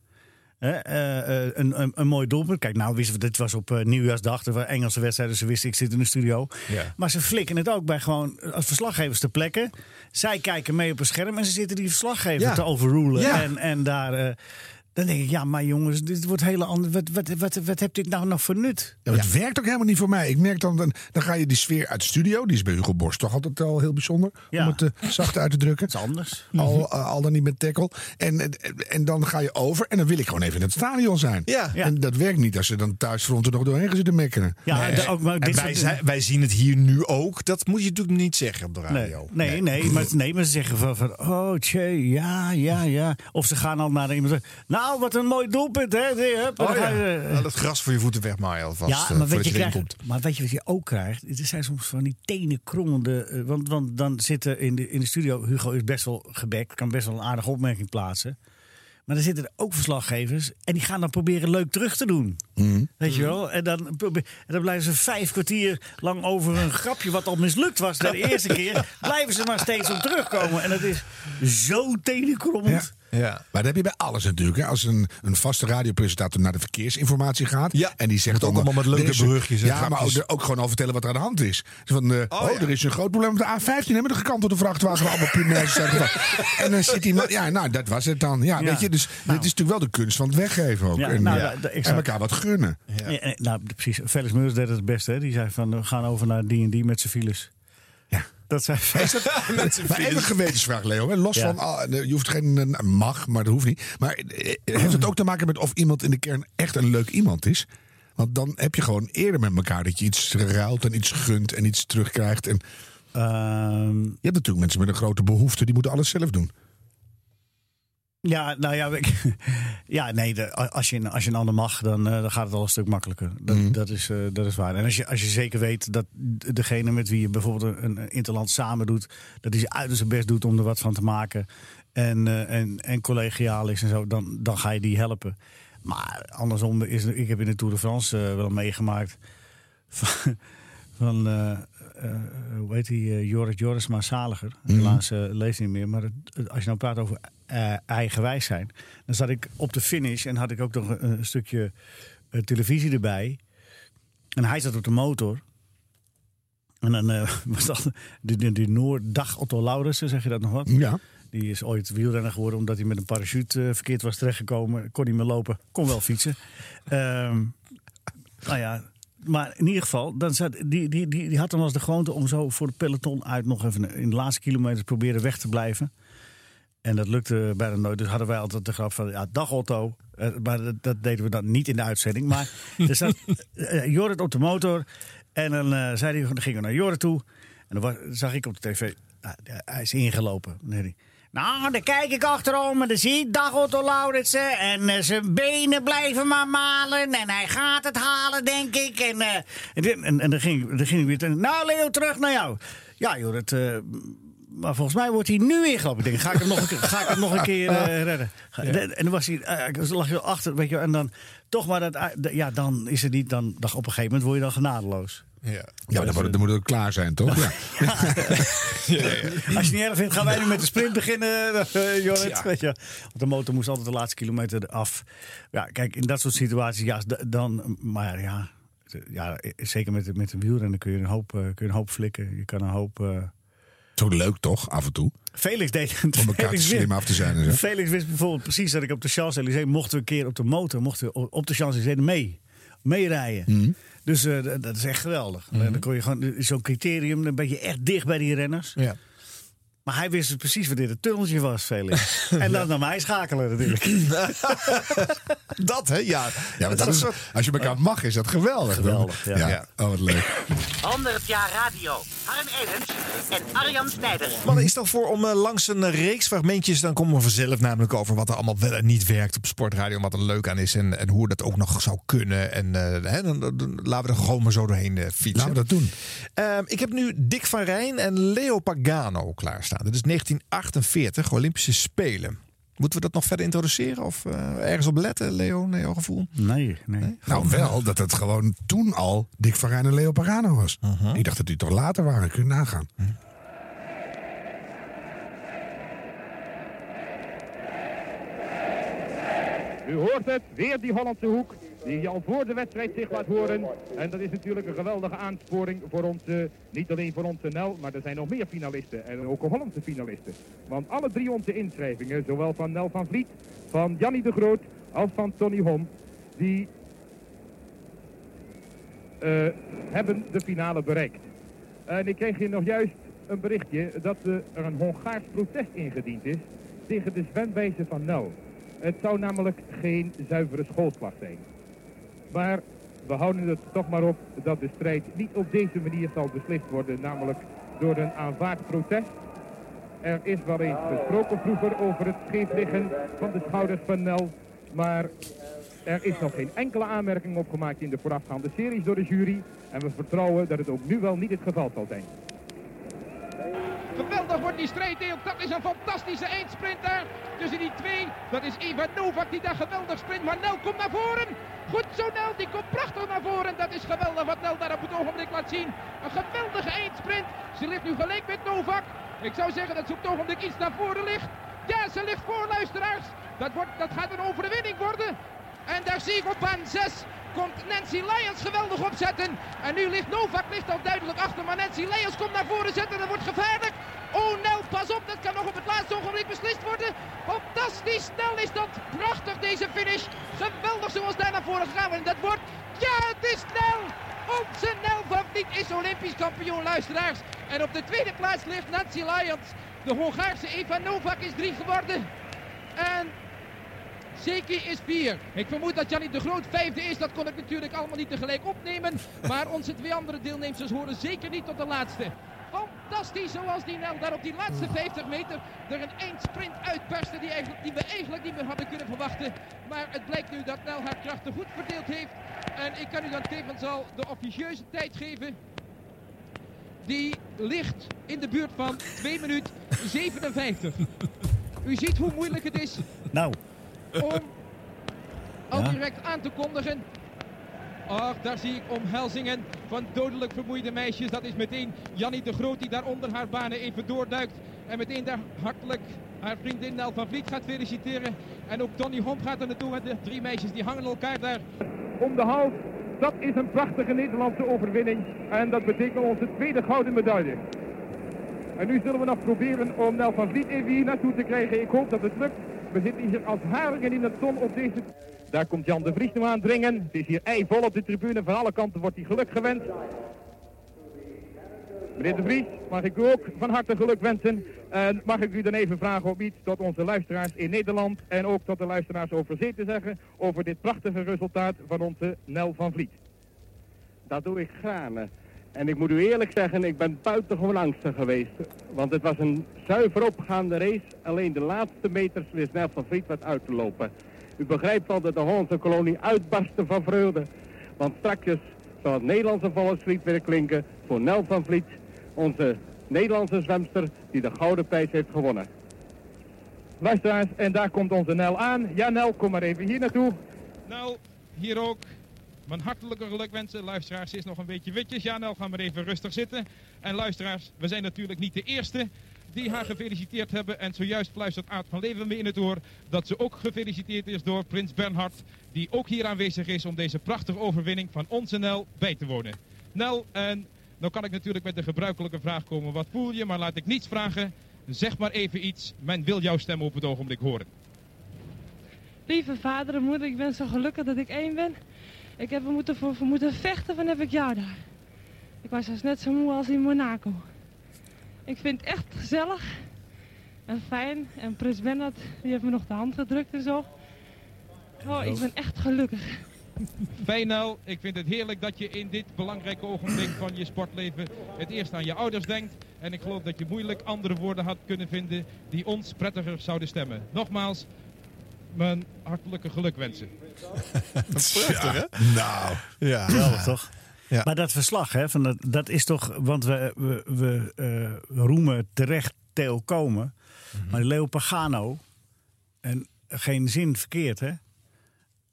hè, eh, eh, een, een, een mooi doelpunt. Kijk, nou wisten we, dit was op eh, nieuwjaarsdag. Er waren Engelse wedstrijden, ze wisten ik zit in de studio. Ja. Maar ze flikken het ook bij gewoon als verslaggevers te plekken. Zij kijken mee op een scherm en ze zitten die verslaggever Ja. te overrulen. En, en daar... dan denk ik, ja, maar jongens, dit wordt hele andere. Wat, wat, wat, wat heeft dit nou nog voor nut? Ja, Het werkt ook helemaal niet voor mij. Ik merk dan, dan, dan ga je die sfeer uit de studio. Die is bij Hugo Borst toch altijd al heel bijzonder. Ja. Om het eh, zacht uit te drukken. Het is anders. Al, eh, al dan niet met tackle. En, en, dan ga je over. En dan wil ik gewoon even in het stadion zijn. Ja. Ja. En dat werkt niet als ze dan thuisfront er nog doorheen gaan zitten mekkeren. Ja, ook, maar dit wij, zijn- wij zien het hier nu ook. Dat moet je natuurlijk niet zeggen op de Nee, radio. nee, nee, maar, nee, maar ze zeggen van, van oh, tje, ja, ja, ja. Of ze gaan al naar iemand zeggen, nou, wat een mooi doelpunt, hè. Hup, Oh, ja. Nou, dat gras voor je voeten wegmaaien alvast. ja, eh, maar weet, je krijgt, maar weet je wat je ook krijgt? Er zijn soms van die tenenkrommende... eh, Want, want dan zitten in de, in de studio... Hugo is best wel gebekt, kan best wel een aardige opmerking plaatsen. Maar dan zitten er ook verslaggevers... en die gaan dan proberen leuk terug te doen. Weet je wel? En dan, en dan blijven ze vijf kwartier lang over een grapje... wat al mislukt was de eerste keer... blijven ze maar steeds op terugkomen. En dat is zo tenenkrommend. Ja. Maar dat heb je bij alles natuurlijk. Hè. Als een, een vaste radiopresentator naar de verkeersinformatie gaat. Ja. En die zegt ook allemaal met leuke brugjes en Ja, maar ook, ook gewoon al vertellen wat er aan de hand is. Dus van, eh, oh, ja. er is een groot probleem op de A15. Hè, met een gekantelde vrachtwagen. Allemaal punaises. En dan zit iemand. Ja, nou, dat was het dan. Ja, Ja. weet je. Dus Nou. dit is natuurlijk wel de kunst van het weggeven ook. Ja, en, nou, en elkaar wat gunnen. Ja, nou, precies. Felix Meurs deed het het beste. Hè? Die zei van, we gaan over naar D&D met zijn files. Ja. Dat zei Maar even een gewetensvraag, Leo. hè. Los Ja. van, ah, je hoeft geen eh, mag, maar dat hoeft niet. Maar eh, heeft het ook te maken met of iemand in de kern echt een leuk iemand is? Want dan heb je gewoon eerder met elkaar dat je iets ruilt en iets gunt en iets terugkrijgt. En Ehm, je hebt natuurlijk mensen met een grote behoefte, die moeten alles zelf doen. Ja, nou ja, ik- ja nee, de- als, je, als je een ander mag, dan, eh, dan gaat het al een stuk makkelijker. Dat, dat, is, eh, dat is waar. En als je, als je zeker weet dat degene met wie je bijvoorbeeld een, interland samen doet, dat hij zijn uiterst zijn best doet om er wat van te maken. En, eh, en, en collegiaal is en zo, dan, dan ga je die helpen. Maar andersom, is, ik heb in de Tour de France wel meegemaakt van, van hoe heet die, eh, Jorrit Jorisma Zaliger. Helaas eh, leeft niet meer. Maar het- als je nou praat over eh, eigenwijs zijn, dan zat ik op de finish en had ik ook nog een, een stukje eh, televisie erbij. En hij zat op de motor. En dan eh, was dat de, de, de Noordag Otto Laurensen, zeg je dat nog wat? Ja. Die is ooit wielrenner geworden omdat hij met een parachute eh, verkeerd was terechtgekomen. Kon niet meer lopen, kon wel fietsen. Ehm, nou ja, maar in ieder geval, dan zat, die, die, die, die had dan wel eens de gewoonte om zo voor de peloton uit nog even in de laatste kilometers proberen weg te blijven. En dat lukte bijna nooit. Dus hadden wij altijd de grap van, ja, dag Otto. Eh, maar dat, dat deden we dan niet in de uitzending. Maar er zat eh, Jorrit op de motor. En dan, eh, zei hij, dan gingen we naar Jorrit toe. En dan was- zag ik op de tv, nou, hij is ingelopen. Hij, nou, dan kijk ik achterom en dan zie ik dag Otto Lauritsen. En eh, zijn benen blijven maar malen. En hij gaat het halen, denk ik. En, eh, en, en, en dan, ging, dan ging ik weer, terug. nou Leo, terug naar jou. Ja, Jorrit, eh, maar volgens mij wordt hij nu ingelopen. Ik denk, ga ik hem nog een keer, ga ik hem nog een keer redden? En dan was hij, eh, lag je achter, weet je, en dan toch maar dat, ja, dan is het niet, dan, dan op een gegeven moment word je dan genadeloos. Ja. Ja, maar dan, moet- dan moet het ook klaar zijn, toch? Ja. Als je het niet erg vindt, gaan wij nu met de sprint beginnen, eh, Jorrit. Ja. Weet je. Want de motor moest altijd de laatste kilometer af. Ja, kijk, in dat soort situaties, ja, dan, maar ja, ja zeker met, de- met de wielrennen kun je een hoop, eh, kun je een hoop flikken. Je kan een hoop. eh, Zo leuk toch, af en toe? Felix deed het. Om elkaar te Felix slim wist- af te zijn en zo. Felix wist bijvoorbeeld precies dat ik op de Champs-Élysées mochten we een keer op de motor, mochten we op de Champs-Élysées mee, meerijden. Mhm. Dus eh, dat is echt geweldig. Dan kon je gewoon zo'n criterium, dan ben je echt dicht bij die renners. Ja. Maar hij wist dus precies wanneer het tunneltje was, Felix. en dan naar mij schakelen natuurlijk. Dat, hè? Ja. Ja, maar dat is, als je elkaar mag, is dat geweldig. Geweldig, ja. ja. Oh, wat leuk. 100 jaar radio. Harm Edens en Arjan Snijders. Mannen, is dan voor om eh, langs een eh, reeks fragmentjes... dan komen we vanzelf namelijk over wat er allemaal wel en niet werkt op sportradio... en wat er leuk aan is en, en hoe dat ook nog zou kunnen. En eh, hè, dan, dan- dan laten we er gewoon maar zo doorheen fietsen. Laten we dat doen. Ehm, ik heb nu Dick van Rijn en Leo Pagano klaarstaan. Dit is 1948, Olympische Spelen. Moeten we dat nog verder introduceren of eh, ergens op letten, Leo, naar jouw gevoel? Nee, nee. Nou, wel dat het gewoon toen al Dick van Rijn en Leo Pagano was. Uh-huh. Ik dacht dat die toch later waren. Kun je nagaan. U hoort het, weer die Hollandse hoek. Die al voor de wedstrijd zich laat horen. En dat is natuurlijk een geweldige aansporing voor ons, niet alleen voor onze Nel, maar er zijn nog meer finalisten. En ook Hollandse finalisten. Want alle drie onze inschrijvingen, zowel van Nel van Vliet, van Jannie de Groot als van Tony Hom, die eh, hebben de finale bereikt. En ik kreeg hier nog juist een berichtje dat eh, er een Hongaars protest ingediend is tegen de zwemwijze van Nel. Het zou namelijk geen zuivere schoolslag zijn. Maar we houden het toch maar op dat de strijd niet op deze manier zal beslist worden, namelijk door een aanvaard protest. Er is wel eens gesproken vroeger over het scheef liggen van de schouders van Nel, maar er is nog geen enkele aanmerking opgemaakt in de voorafgaande series door de jury. En we vertrouwen dat het ook nu wel niet het geval zal zijn. Geweldig wordt die strijd. Dat is een fantastische eindsprint daar. Tussen die twee. Dat is Eva Novak die daar geweldig sprint. Maar Nel komt naar voren. Goed zo Nel. Die komt prachtig naar voren. Dat is geweldig wat Nel daar op het ogenblik laat zien. Een geweldige eindsprint. Ze ligt nu gelijk met Novak. Ik zou zeggen dat ze op het ogenblik iets naar voren ligt. Ja, ze ligt voor luisteraars. Dat, wordt, dat gaat een overwinning worden. En daar zie ik op baan 6 komt Nancy Lyons geweldig opzetten. En nu ligt Novak ligt al duidelijk achter, maar Nancy Lyons komt naar voren zetten. Dat wordt gevaarlijk. Oh Nel, pas op, dat kan nog op het laatste ogenblik beslist worden. Fantastisch snel is dat. Prachtig deze finish. Geweldig zoals daar naar voren gegaan wordt. En dat wordt, ja het is Nel. Onze Nel van Vliet is Olympisch kampioen, luisteraars. En op de tweede plaats ligt Nancy Lyons. De Hongaarse Eva Novak is drie geworden. En Seki is vier. Ik vermoed dat Jannie de Groot vijfde is. Dat kon ik natuurlijk allemaal niet tegelijk opnemen. Maar onze twee andere deelnemers horen zeker niet tot de laatste. Fantastisch zoals die Nel daar op die laatste 50 meter er een eindsprint uitperste die, die we eigenlijk niet meer hadden kunnen verwachten. Maar het blijkt nu dat Nel haar krachten goed verdeeld heeft. En ik kan u dan tevens al de officieuze tijd geven. Die ligt in de buurt van 2 minuten 57. U ziet hoe moeilijk het is Nou, om al direct aan te kondigen. Ach, daar zie ik omhelzingen van dodelijk vermoeide meisjes. Dat is meteen Jannie de Groot die daar onder haar banen even doorduikt. En meteen daar hartelijk haar vriendin Nel van Vliet gaat feliciteren. En ook Donny Hom gaat er naartoe. En de drie meisjes die hangen elkaar daar. Om de hals, dat is een prachtige Nederlandse overwinning. En dat betekent onze tweede gouden medaille. En nu zullen we nog proberen om Nel van Vliet even hier naartoe te krijgen. Ik hoop dat het lukt. We zitten hier als haringen in het zon op deze... Daar komt Jan de Vries nu aandringen. Het is hier eivol op de tribune. Van alle kanten wordt hij geluk gewenst. Meneer de Vries, mag ik u ook van harte geluk wensen. En mag ik u dan even vragen om iets tot onze luisteraars in Nederland en ook tot de luisteraars over zee te zeggen over dit prachtige resultaat van onze Nel van Vliet. Dat doe ik graag. En ik moet u eerlijk zeggen, ik ben buitengewoon angstig geweest. Want het was een zuiver opgaande race. Alleen de laatste meters wist Nel van Vliet wat uit te lopen. U begrijpt wel dat de Hollandse kolonie uitbarstte van vreugde. Want straks zal het Nederlandse volkslied weer klinken voor Nel van Vliet. Onze Nederlandse zwemster die de gouden prijs heeft gewonnen. Luisteraars, en daar komt onze Nel aan. Ja Nel, kom maar even hier naartoe. Nou, hier ook. Mijn hartelijke gelukwensen. Luisteraars, is nog een beetje witjes. Ja, nou, ga maar even rustig zitten. En luisteraars, we zijn natuurlijk niet de eerste die haar gefeliciteerd hebben. En zojuist fluistert Aad van Leven me in het oor dat ze ook gefeliciteerd is door Prins Bernhard. Die ook hier aanwezig is om deze prachtige overwinning van onze Nel bij te wonen. Nel, en nou kan ik natuurlijk met de gebruikelijke vraag komen. Wat voel je? Maar laat ik niets vragen. Zeg maar even iets. Men wil jouw stem op het ogenblik horen. Lieve vader en moeder, ik ben zo gelukkig dat ik één ben. Ik heb er moeten voor, voor moeten vechten van heb ik jou daar. Ik was dus net zo moe als in Monaco. Ik vind het echt gezellig en fijn. En Prins Bernhard die heeft me nog de hand gedrukt en zo. Oh, ik ben echt gelukkig. Fijn ik vind het heerlijk dat je in dit belangrijke ogenblik van je sportleven het eerst aan je ouders denkt. En ik geloof dat je moeilijk andere woorden had kunnen vinden die ons prettiger zouden stemmen. Nogmaals, mijn hartelijke gelukwensen. Prachtig, hè? Nou, ja. Geweldig, toch? Maar dat verslag, hè, van dat, dat is toch... Want we, we, we eh, roemen terecht Theo Komen. Mhm. Maar Leo Pagano... En geen zin verkeerd, hè?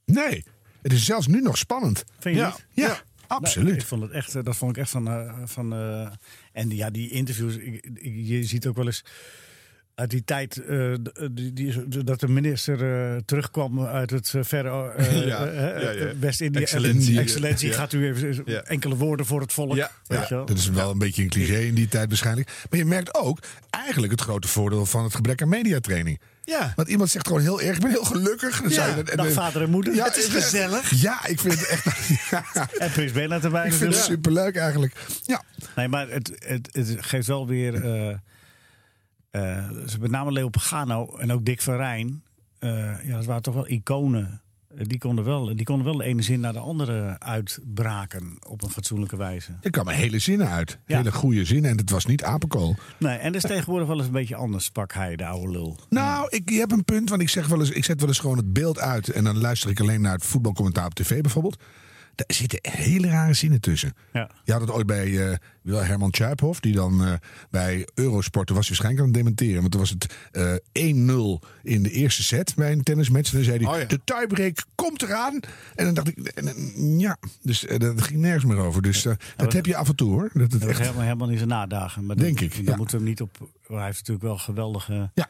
Nee, het is zelfs nu nog spannend. Vind je ja. niet? Ja, absoluut. Nou, ik vond het echt, eh, dat vond ik echt van. eh, van eh, en ja, die interviews. ik- ik- je ziet ook wel eens. Uit die tijd eh, d- die, die- dat de minister eh, terugkwam uit het eh, verre eh, Ja, eh, ja, ja. West-Indië. Excellentie. Excellentie. Ja. Gaat u even Ja. enkele woorden voor het volk? Ja. Weet je wel? dat is wel een beetje een cliché in die tijd waarschijnlijk. Maar je merkt ook eigenlijk het grote voordeel van het gebrek aan mediatraining. Ja. Want iemand zegt gewoon heel erg, ik ben heel gelukkig. Dan Ja, zou je dat- dag vader en moeder. Ja, Het is gezellig. Ja, ik vind het echt... Ja, En Prins Bernhard erbij ik vind het superleuk eigenlijk. Ja, Nee, maar het, het, het geeft wel weer. eh dus met name Leo Pagano en ook Dick van Rijn. eh, ja, dat waren toch wel iconen. Eh, Die konden, wel, die konden wel de ene zin naar de andere uitbraken op een fatsoenlijke wijze. er kwamen hele zinnen uit. Ja. Hele goede zinnen. En het was niet apenkool. Nee, en dat is tegenwoordig wel eens een beetje anders, sprak hij, de oude lul. Nou, ik je hebt een punt, want ik zeg wel eens, ik zet wel eens gewoon het beeld uit en dan luister ik alleen naar het voetbalcommentaar op tv bijvoorbeeld. Daar zitten hele rare zinnen tussen. Ja. Je had het ooit bij eh, wel Herman Tjuiphof, die dan eh, bij Eurosport, was hij waarschijnlijk aan het dementeren. Want toen was het eh 1-0 in de eerste set bij een tennismatch. En dan zei hij, Oh ja. de tiebreak komt eraan. En dan dacht ik, en, en, ja, dus eh, dat ging nergens meer over. Dus eh, dat heb je af en toe hoor. Dat het echt, helemaal, helemaal in zijn nadagen. Maar Denk dat- ik, ja. moeten we hem niet op. Hij heeft natuurlijk wel geweldige. ja.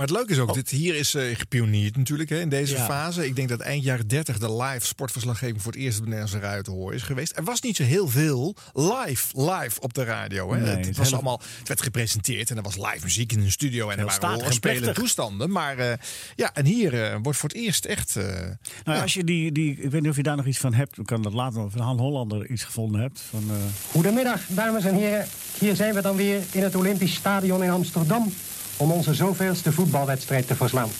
Maar het leuke is ook, dit hier is eh gepioneerd natuurlijk hè, in deze Ja. fase. Ik denk dat eind jaren 30 de live sportverslaggeving voor het eerst op de Nederlandse radio te horen is geweest. Er was niet zo heel veel live, live op de radio. Hè. Nee, het, het was allemaal, het werd gepresenteerd en er was live muziek in een studio. En er waren statig wel en spelende plechtig. toestanden. Maar eh, ja, en hier eh, wordt voor het eerst echt... eh, Nou, ja, als je die, die, ik weet niet of je daar nog iets van hebt. Ik kan dat later nog van Han Hollander iets gevonden hebt. Van, eh, Goedemiddag, dames en heren. Hier zijn we dan weer in het Olympisch Stadion in Amsterdam om onze zoveelste voetbalwedstrijd te verslaan.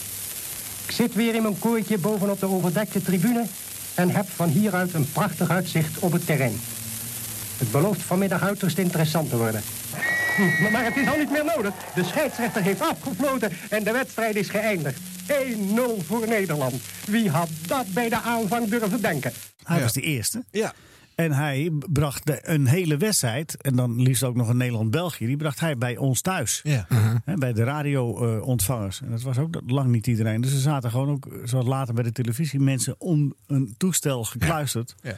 Ik zit weer in mijn kooitje bovenop de overdekte tribune en heb van hieruit een prachtig uitzicht op het terrein. Het belooft vanmiddag uiterst interessant te worden. Hm, Maar het is al niet meer nodig. De scheidsrechter heeft afgefloten en de wedstrijd is geëindigd. 1-0 voor Nederland. Wie had dat bij de aanvang durven denken? hij was de eerste. ja. En hij bracht de, een hele wedstrijd, en dan liefst ook nog een Nederland-België, die bracht hij bij ons thuis. Ja. Hè, bij de radio-ontvangers. en dat was ook lang niet iedereen. Dus er zaten gewoon ook, zoals later bij de televisie, mensen om een toestel gekluisterd. Ja.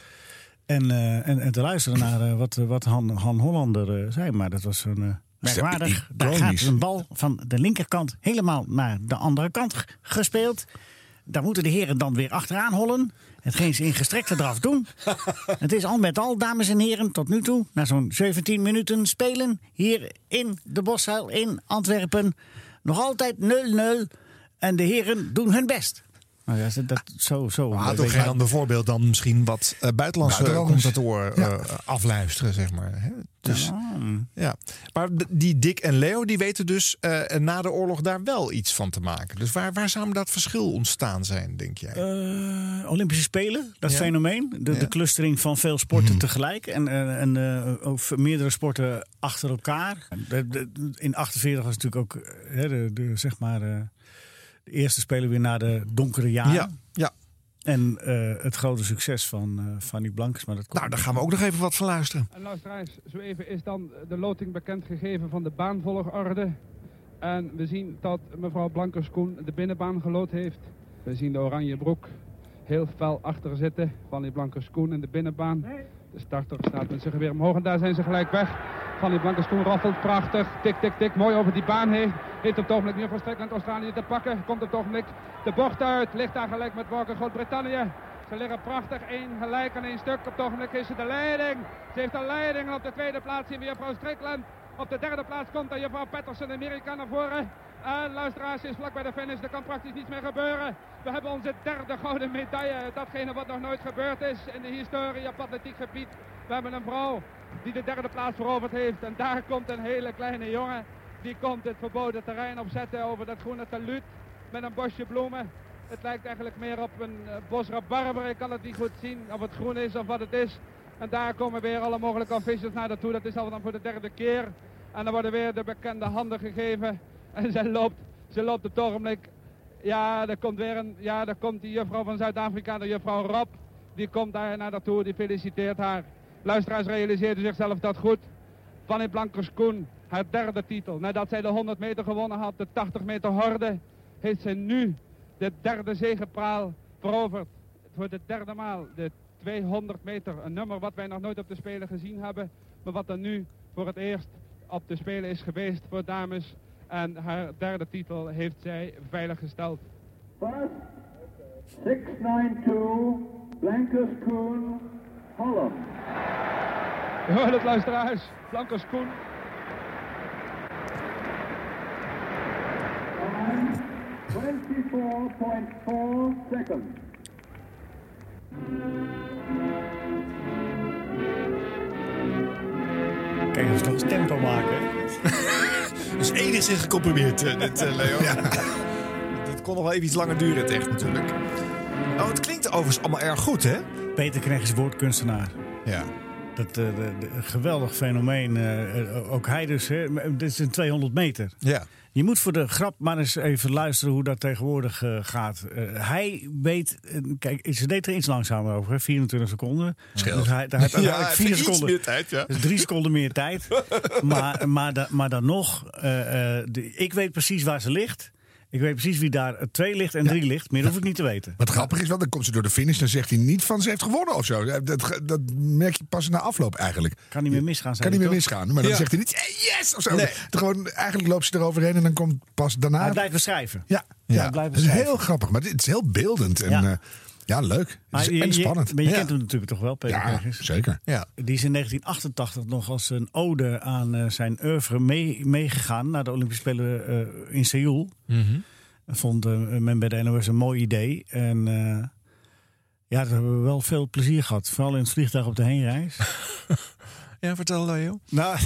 En, eh, en, en te luisteren naar eh, wat, wat Han, Han Hollander eh, zei. Maar dat was een. eh, merkwaardig. Daar gaat een bal van de linkerkant helemaal naar de andere kant gespeeld. Daar moeten de heren dan weer achteraan hollen. Hetgeen ze in gestrekte draf doen. Het is al met al, dames en heren, tot nu toe, na zo'n 17 minuten spelen, hier in de Boshuil in Antwerpen, nog altijd 0-0. En de heren doen hun best. Nou ja, dat, zo, zo. Maar je geen ander voorbeeld dan misschien wat eh, buitenlandse commentatoren Ja. eh, afluisteren, zeg maar. Hè? Dus, ja. Maar die Dick en Leo, die weten dus eh, na de oorlog daar wel iets van te maken. Dus waar, waar zou dat verschil ontstaan zijn, denk jij? Eh, Olympische Spelen, dat Ja. fenomeen. De, de clustering van veel sporten Mhm. tegelijk. En, eh, en eh, ook meerdere sporten achter elkaar. De- de- in 48 was natuurlijk ook eh, hè, de, de, zeg maar, eh, de eerste Spelen weer na de donkere jaren. ja, ja. En eh, het grote succes van eh Fanny Blankers. Maar dat komt Nou, daar gaan we ook nog even wat van luisteren. En luisteraars, zo even is dan de loting bekendgegeven van de baanvolgorde. En we zien dat mevrouw Blankers-Koen de binnenbaan gelood heeft. We zien de oranje broek heel fel achter zitten. Fanny Blankers-Koen in de binnenbaan. De starter staat met zijn geweer omhoog en daar zijn ze gelijk weg. Fanny Blankers-Koen raffelt prachtig. Tik, tik, tik. Mooi over die baan heen. Heeft op het ogenblik nu voor Strickland Australië te pakken. Komt op het ogenblik de bocht uit. Ligt daar gelijk met Walker Groot-Brittannië. Ze liggen prachtig één gelijk aan één stuk. Op het ogenblik is ze de leiding. Ze heeft de leiding. En op de tweede plaats zien we juffrouw Strickland. Op de derde plaats komt dan juffrouw Patterson Amerika naar voren. En luisteraars ze is vlak bij de finish. Er kan praktisch niets meer gebeuren. We hebben onze derde gouden medaille. Datgene wat nog nooit gebeurd is in de historie op atletiek gebied. We hebben een vrouw die de derde plaats veroverd heeft. En daar komt een hele kleine jongen. Die komt het verboden terrein opzetten over dat groene taluut. Met een bosje bloemen. Het lijkt eigenlijk meer op een eh, bos rabarber. Ik kan het niet goed zien of het groen is of wat het is. En daar komen weer alle mogelijke officials naar naartoe. Dat is al dan voor de derde keer. En dan worden weer de bekende handen gegeven. En zij loopt, ze loopt op het ogenblik. Ja, er komt weer een, ja, daar komt die juffrouw van Zuid-Afrika, de juffrouw Rob. Die komt daar naar naartoe, die feliciteert haar. Luisteraars realiseerde zichzelf dat goed. Fanny Blankers-Koen, haar derde titel. Nadat zij de 100 meter gewonnen had, de 80 meter horde, heeft zij nu de derde zegepraal veroverd. Voor de derde maal de 200 meter. Een nummer wat wij nog nooit op de Spelen gezien hebben. Maar wat er nu voor het eerst op de Spelen is geweest voor dames. En haar derde titel heeft zij veilig gesteld. 692, Blankers Koen, Holland. Je hoort het luisteraars. Blankers Koen. Time 24.4 seconds. Je dus nog eens tempo maken? Dus enigszins gecomprimeerd, eh, dit, eh, Leo. Dit kon nog wel even iets langer duren, het echt natuurlijk. Oh, het klinkt overigens allemaal erg goed, hè? Peter Knecht is woordkunstenaar. Ja. Dat eh, de, de- een geweldig fenomeen. eh, eh, ook hij dus. Hè. Dit is een 200 meter. Ja. Je moet voor de grap maar eens even luisteren hoe dat tegenwoordig gaat. Hij weet... kijk, ze deed er iets langzamer over. Hè, 24 seconden. Scheelt. Dus hij, Ja, vier heeft iets seconden. meer tijd, ja. Dus drie seconden meer tijd. maar, maar, da- maar dan nog... de- ik weet precies waar ze ligt. Ik weet precies wie daar eh, twee ligt en drie ligt. Meer hoef ik niet te weten. Wat grappig is wel, dan komt ze door de finish. Dan zegt hij niet van ze heeft gewonnen of zo. Dat, dat merk je pas na afloop eigenlijk. Kan niet meer misgaan. Kan niet meer toch? misgaan. Maar dan Ja. zegt hij niet eh, yes of zo. Nee. Gewoon, eigenlijk loopt ze eroverheen en dan komt pas daarna... Hij blijft beschrijven. Ja, Ja, ja. dat is heel grappig. Maar het is heel beeldend. En, Ja. ja. Ja, leuk. Maar Het is- je- en je- spannend. Maar je Ja. kent hem natuurlijk toch wel, Peter Ja, zeker. Ja. Die is in 1988 nog als een ode aan eh, zijn oeuvre mee- meegegaan naar de Olympische Spelen eh, in Seoul. Dat vond eh, men bij de NOS een mooi idee. En eh, ja, daar hebben we wel veel plezier gehad. Vooral in het vliegtuig op de heenreis. Ja, vertel Leo. Nou,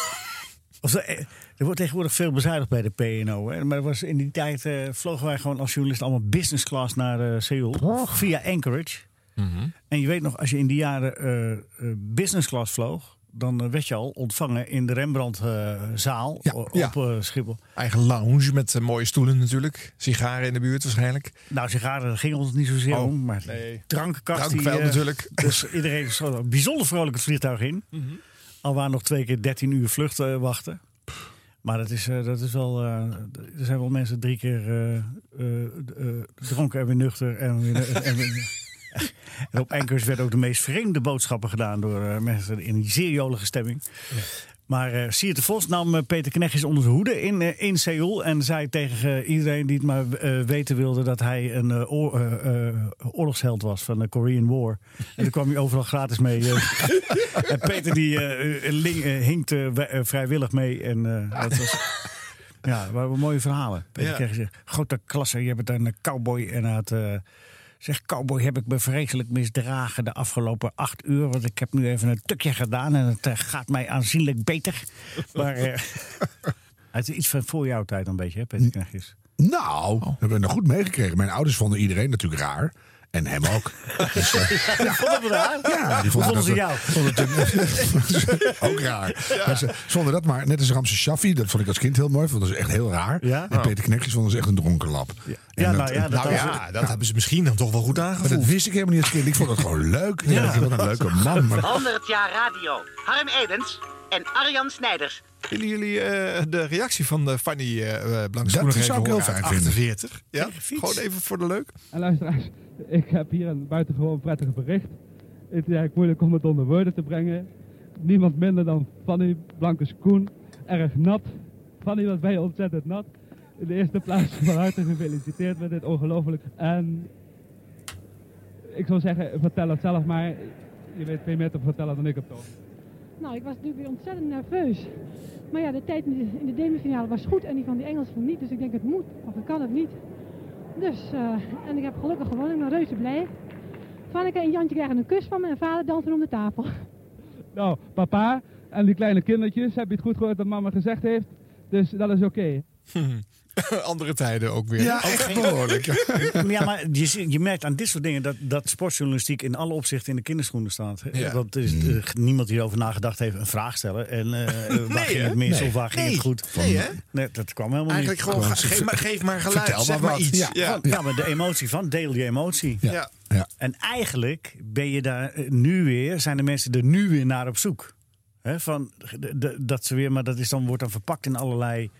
of zo, eh, er wordt tegenwoordig veel bezuinigd bij de PNO. Hè? Maar was in die tijd eh, vlogen wij gewoon als journalist allemaal business class naar eh, Seoul. Via Anchorage. En je weet nog, als je in die jaren eh, business class vloog, dan werd je al ontvangen in de Rembrandtzaal op ja. eh, Schiphol. Eigen lounge met mooie stoelen natuurlijk. Sigaren in de buurt waarschijnlijk. Nou, sigaren daar ging ons niet zozeer Oh, om, maar nee. drankenkast. Die, eh, natuurlijk. Dus iedereen zo bijzonder vrolijk het vliegtuig in. Al waren nog twee keer 13 uur vlucht eh, wachten. Maar dat is, eh, dat is wel. eh, er zijn wel mensen drie keer eh, dronken en weer nuchter. En, weer- en, en op Enkers werden ook de meest vreemde boodschappen gedaan door mensen in een zeer jolige stemming. Maar eh Siert de Vos nam eh, Peter Knechtjes onder zijn hoede in, eh, in Seoul. En zei tegen iedereen die het maar weten wilde dat hij een oor- oorlogsheld was van de Korean War. En daar kwam hij overal gratis mee. en Peter die ling- hinkte vrijwillig mee. En dat was... Ja, waren mooie verhalen. Peter Ja. Knechtjes grote klasse, je bent een cowboy. En had... Zeg, cowboy, heb ik me vreselijk misdragen de afgelopen acht uur. Want ik heb nu even een tukje gedaan en het eh, gaat mij aanzienlijk beter. Maar eh, het is iets van voor jouw tijd een beetje, hè, Peter Knechtjes? Nou, dat hebben we nog goed meegekregen. Mijn ouders vonden iedereen natuurlijk raar. En hem ook. Dus, eh, Vonden we raar? Ja, die vonden, vonden ze dat- jou? vonden het ook raar. Maar ze, ze vonden dat maar, net als Ramse Shaffi, dat vond ik als kind heel mooi, vonden ze echt heel raar. Ja? En Peter Knechtjes vonden ze echt een dronken lap. En Ja, nou ja, dat Nou ja, dat hebben ze misschien dan toch wel goed Maar aangevoeld. dat wist ik helemaal niet als kind. Ik vond het gewoon leuk. Ja. Wat een leuke man. Maar 100 jaar radio. Harm Edens en Arjan Snijders. Willen jullie eh, de reactie van de Fanny uh, Blank Dat nog even zou ik heel fijn uit vinden. 48? Ja, Tegen fiets. gewoon even voor de leuk. En luisteraars, ik heb hier een buitengewoon prettig bericht. Het is eigenlijk moeilijk om het onder woorden te brengen. Niemand minder dan Fanny Blankes Koen. Erg nat. Fanny was bij ontzettend nat. In de eerste plaats van harte gefeliciteerd met dit ongelooflijk. En ik zou zeggen, vertel het zelf maar. Je weet veel meer te vertellen dan ik heb toch. Nou, ik was natuurlijk weer ontzettend nerveus. Maar ja, de tijd in de, in de demifinale was goed en die van die Engelsen niet. Dus ik denk het moet, of ik kan het niet. Dus, eh, en ik heb gelukkig gewonnen. Ik ben reuze blij. Vanneke en Jantje krijgen een kus van me en vader dansen om de tafel. Nou, papa en die kleine kindertjes, heb je het goed gehoord wat mama gezegd heeft? Dus dat is oké. Andere tijden ook weer. Ja, echt behoorlijk. ja, maar je, je merkt aan dit soort dingen dat, dat sportjournalistiek in alle opzichten in de kinderschoenen staat. Ja. Dat is Mm. eh, niemand die erover nagedacht heeft een vraag stellen. En eh, waar Nee, ging hè? het mis Nee. of waar ging Nee. het goed? Nee, hè? Nee, dat kwam helemaal Eigenlijk niet. gewoon, ga- geef, maar, geef maar geluid, Vertel zeg maar iets. Ja. Ja. Van- ja, maar de emotie van, deel je emotie. Ja. Ja. En eigenlijk ben je daar eh, nu weer, zijn de mensen er nu weer naar op zoek. Hè, van, de- de- dat ze weer, maar dat is dan, wordt dan verpakt in allerlei.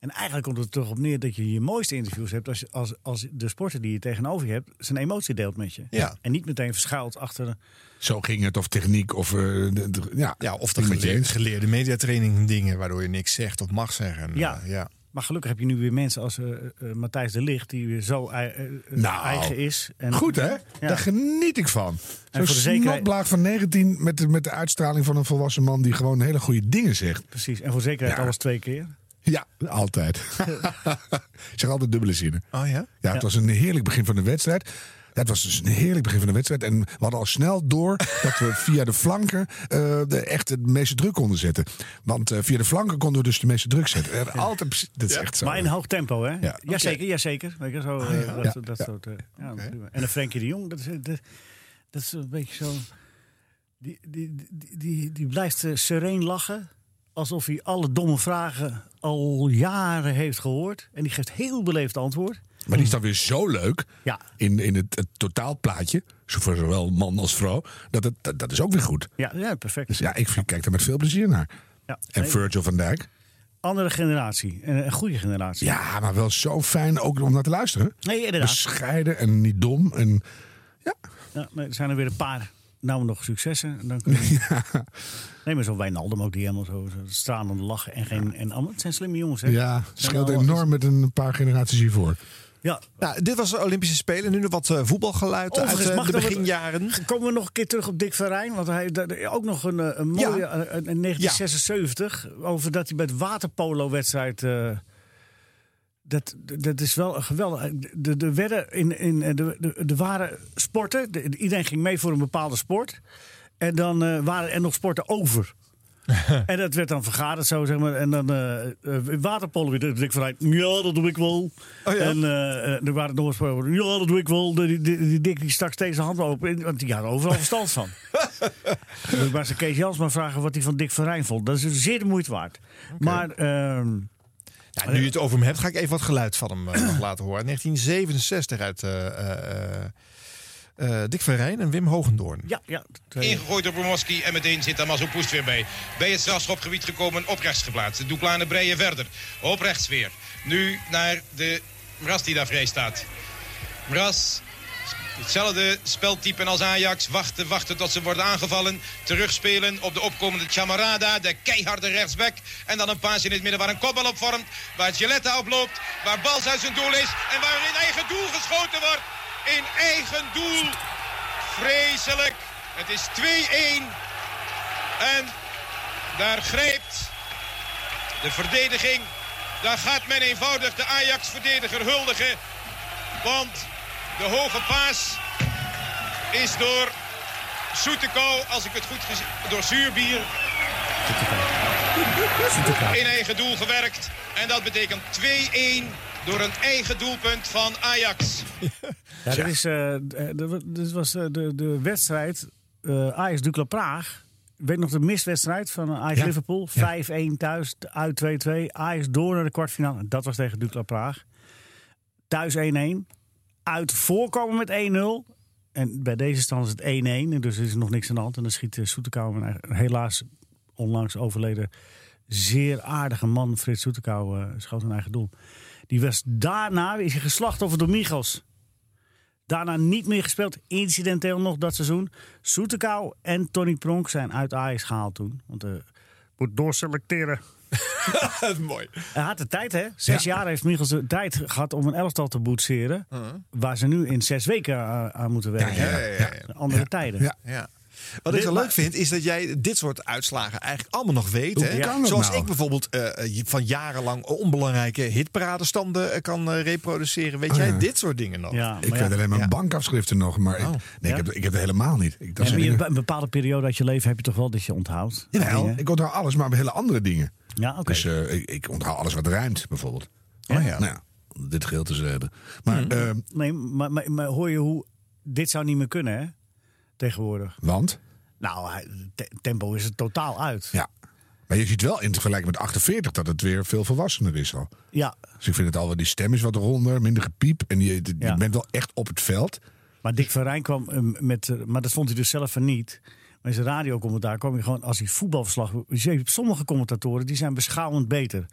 En eigenlijk komt het er toch op neer dat je je mooiste interviews hebt als, je- als, als de sporter die je tegenover je hebt zijn emotie deelt met je. Ja. En niet meteen verschuilt achter. Zo ging het, of techniek, of... eh, de- de- ja, Ja, of de geleerde, eens. geleerde mediatraining dingen waardoor je niks zegt of mag zeggen. Ja. Eh, ja. Maar gelukkig heb je nu weer mensen als eh, Matthijs de Ligt, die weer zo Nou, eigen is. En, Goed hè? Ja. Daar geniet ik van. Zo'n zekerheid- snotblaag van 19 met de, met de uitstraling van een volwassen man die gewoon hele goede dingen zegt. Precies. En voor zekerheid Ja. alles twee keer. Ja, altijd. ik zeg altijd dubbele zinnen. Oh ja? Ja, het was een heerlijk begin van de wedstrijd. Ja, het was dus een heerlijk begin van de wedstrijd. En we hadden al snel door dat we via de flanken eh, de, echt de meeste druk konden zetten. Want eh, via de flanken konden we dus de meeste druk zetten. En altijd, dat is echt zo. Maar in hoog tempo, hè? Ja. Jazeker, jazeker. Weet zo, Ah, eh, ja. dat, Ja, dat ja. soort, ja, prima. En een Frenkie de Jong, dat is, dat, dat is een beetje zo... Die, die, die, die, die blijft sereen lachen. Alsof hij alle domme vragen al jaren heeft gehoord. En die geeft heel beleefd antwoord. Maar die is dan weer zo leuk Ja. in, in het, het totaalplaatje. Voor zowel man als vrouw. Dat, het, dat, dat is ook weer goed. Ja, ja perfect. Dus ja, ik vind- kijk daar met veel plezier naar. Ja. En Nee, Virgil van Dijk. andere generatie. En een goede generatie. Ja, maar wel zo fijn ook om naar te luisteren. Nee, inderdaad. Bescheiden en niet dom. En Ja, nee, er zijn er weer een paar. Nou, nog successen. En Dan kun je... Nee, maar zo'n Wijnaldum ook, die helemaal zo, zo stralende lachen. En, geen, en allemaal, het zijn slimme jongens, hè? ja, scheelt enorm met een paar generaties hiervoor. Ja, Nou, dit was de Olympische Spelen. Nu nog wat eh, voetbalgeluid uit Overigens, eh, de beginjaren. Komen we nog een keer terug op Dick Verrijn? Want hij dat- ook nog een, eh, een mooie Ja. eh, in 1976 over dat hij bij de waterpolo-wedstrijd. eh, dat, dat is wel een geweldig. De, de, werden in, in, eh, de, de, de waren sporten. De- iedereen ging mee voor een bepaalde sport. En dan eh, waren er nog sporten over. en dat werd dan vergaderd zo, zeg maar. En dan eh eh, waterpolo weer. Dick Verrijn, ja, dat doe ik wel. Oh ja? En eh, eh, er waren nog sporten. Ja, dat doe ik wel. Die, die, die stak steeds de hand open. Want die had er overal verstand van. Moet ik maar aan Kees Jansma vragen wat hij van Dick Verrijn vond. Dat is zeer de moeite waard. Maar... ehm, Ja, nu je het over hem hebt, ga ik even wat geluid van hem nog laten horen. 1967 uit eh, eh, eh, Dick van Rijn en Wim Hogendoorn. Ja, ja. Ingegooid door Bromoski en meteen zit daar Mazo Poest weer bij. Bij het strafschopgebied gekomen, op rechts geplaatst. De breien verder. Op rechts weer. Nu naar de Mras die daar vrij staat. Mras, hetzelfde speltype als Ajax. Wachten, wachten tot ze worden aangevallen. Terugspelen op de opkomende Chamarada, de keiharde rechtsback. En dan een paas in het midden waar een kopbal op vormt. Waar Gilletta op loopt, waar Bals zijn doel is. En waar in eigen doel geschoten wordt. In eigen doel. Vreselijk. Het is 2-1. En daar grijpt de verdediging. Daar gaat men eenvoudig de Ajax-verdediger huldigen. Want de hoge paas is door Soetekou, als ik het goed gezien door Zuurbier. In eigen doel gewerkt. En dat betekent 2-1 door een eigen doelpunt van Ajax. Ja, dit, is, d- dit was eh, de, de wedstrijd eh Ajax Dukla Praag. Weet nog de miswedstrijd van Ajax Ja. Liverpool? 5-1 thuis, uit 2-2. Ajax door naar de kwartfinale. Dat was tegen Dukla Praag. Thuis 1-1. Uit voorkomen met 1-0. En bij deze stand is het 1-1. Dus er is nog niks aan de hand. En dan schiet uh, Soetekouw, een helaas onlangs overleden zeer aardige man, Frits Soetekouw, eh, schoot een eigen doel. Die was daarna is hij geslachtofferd door Michels. Daarna niet meer gespeeld. Incidenteel nog dat seizoen. Soetekouw en Tony Pronk zijn uit Ajax gehaald toen. Want eh moet doorselecteren. Mooi. Hij had de tijd, hè? Zes jaar heeft Michels de tijd gehad om een elftal te boetseren. Waar ze nu in zes weken aan, aan moeten werken. Ja, ja, ja, ja. Andere tijden. Ja. ja. Wat ik zo leuk vind, is dat jij dit soort uitslagen eigenlijk allemaal nog weet. Hoe Hè? kan dat Zoals nou? ik bijvoorbeeld eh, je van jarenlang onbelangrijke hitparadestanden eh, kan eh, reproduceren. Weet Oh, jij ja. dit soort dingen nog? Ja, Ik ja. weet alleen Ja. bankafschriften nog, maar ik, Oh. nee, Ja? ik, heb, ik heb het helemaal niet. Ik, dat Ja, je- dingen- een bepaalde periode uit je leven heb je toch wel dat je onthoudt? Jawel, Dingen. ik onthoud alles, maar hele andere dingen. Ja, oké. Dus eh, ik, ik onthoud alles wat ruimt, bijvoorbeeld. Nou ja, dit geheel te hebben. Maar, Hmm. eh, nee, maar, maar, maar hoor je hoe... Dit zou niet meer kunnen, hè? Tegenwoordig. want? Nou, te- tempo is er totaal uit. Ja. Maar je ziet wel in vergelijking met 48 dat het weer veel volwassener is al. Ja. Dus ik vind het al wel, die stem is wat ronder, minder gepiep. En je, je Ja. bent wel echt op het veld. Maar Dick van Rijn kwam eh, met... maar dat vond hij dus zelf van niet. Maar in zijn radiocommentaar kwam hij gewoon... Als hij voetbalverslag... je Sommige commentatoren die zijn beschouwend beter.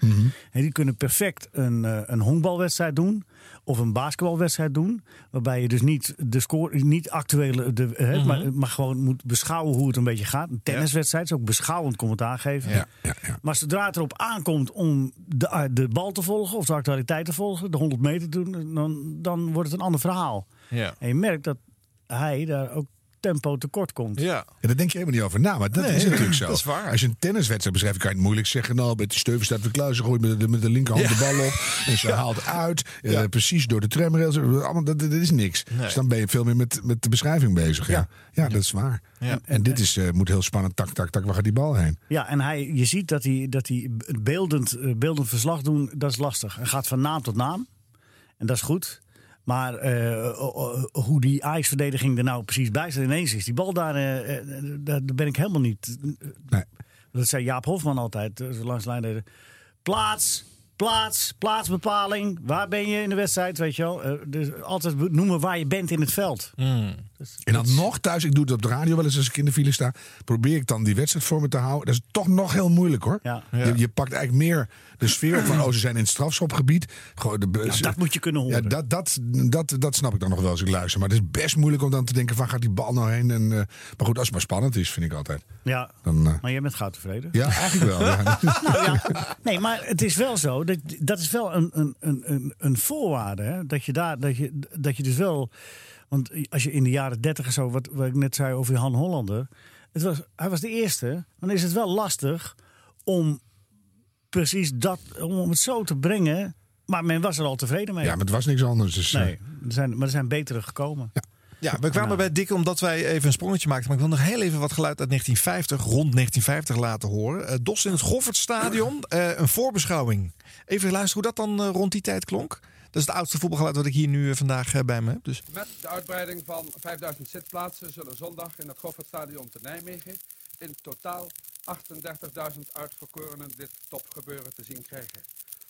En die kunnen perfect een, eh, een honkbalwedstrijd doen. Of een basketbalwedstrijd doen. Waarbij je dus niet de score... Niet actuele... De, hè, Mhm. maar, maar gewoon moet beschouwen hoe het een beetje gaat. Een tenniswedstrijd is ook beschouwend commentaar geven. Ja, Maar zodra het erop aankomt om de, eh, de bal te volgen... of de actualiteit te volgen, de 100 meter te doen... dan, dan wordt het een ander verhaal. Ja. En je merkt dat hij daar ook tempo tekort komt. Ja. Ja, daar denk je helemaal niet over na, maar dat Nee, is natuurlijk zo. dat is waar. Als je een tenniswedstrijd beschrijft, kan je het moeilijk zeggen. Nou, met die steuven staat weer klaar. Ze gooit met de, met de linkerhand Ja. de bal op. En ze haalt uit. eh, precies door de tramrails. Allemaal, dat, dat is niks. Nee. Dus dan ben je veel meer met, met de beschrijving bezig. Ja, ja. dat is waar. Ja. En, en dit is, eh, moet heel spannend. Tak, tak, tak. Waar gaat die bal heen? Ja, en hij, je ziet dat hij, dat hij beeldend, eh, beeldend verslag doen, dat is lastig. Hij gaat van naam tot naam. En dat is goed. Maar eh, hoe die Ajax-verdediging er nou precies bij staat ineens is. Die bal daar, eh, eh, daar, daar ben ik helemaal niet... Nee. Dat zei Jaap Hofman altijd, zo langs de lijn deden. Plaats, plaats, plaatsbepaling. Waar ben je in de wedstrijd, weet je wel? Eh, dus altijd noemen waar je bent in het veld. Dus En dan nog thuis, ik doe het op de radio wel eens als ik in de file sta. Probeer ik dan die wedstrijd voor me te houden. Dat is toch nog heel moeilijk hoor. Ja. Je, je pakt eigenlijk meer de sfeer van, oh ze zijn in het strafschopgebied. Gewoon de, Ja, dat moet je kunnen horen. Ja, dat, dat, dat, dat snap ik dan nog wel als ik luister. Maar het is best moeilijk om dan te denken, waar gaat die bal nou heen? En, eh, maar goed, als het maar spannend is, vind ik altijd. Ja, Dan, eh, maar jij bent gauw tevreden. ja, eigenlijk wel. Ja. Nou ja, nee, maar het is wel zo. Dat, dat is wel een, een, een, een, een voorwaarde. Hè? Dat, je daar, dat, je, dat je dus wel. Want als je in de jaren dertig en zo, wat, wat ik net zei over Han Hollander. Het was, hij was de eerste. Dan is het wel lastig om precies dat, om het zo te brengen. Maar men was er al tevreden mee. ja, maar het was niks anders. Dus, eh, nee, er zijn, maar er zijn betere gekomen. Ja, we kwamen bij Dick omdat wij even een sprongetje maakten. Maar ik wil nog heel even wat geluid uit 1950, rond 1950 laten horen. Eh, Dos in het Goffertstadion, eh, een voorbeschouwing. Even luisteren hoe dat dan eh, rond die tijd klonk. Is het oudste voetbalgeluid wat ik hier nu eh, vandaag eh, bij me heb. Dus. Met de uitbreiding van 5000 zitplaatsen zullen zondag in het Goffertstadion te Nijmegen in totaal 38.000 uitverkorenen dit topgebeuren te zien krijgen.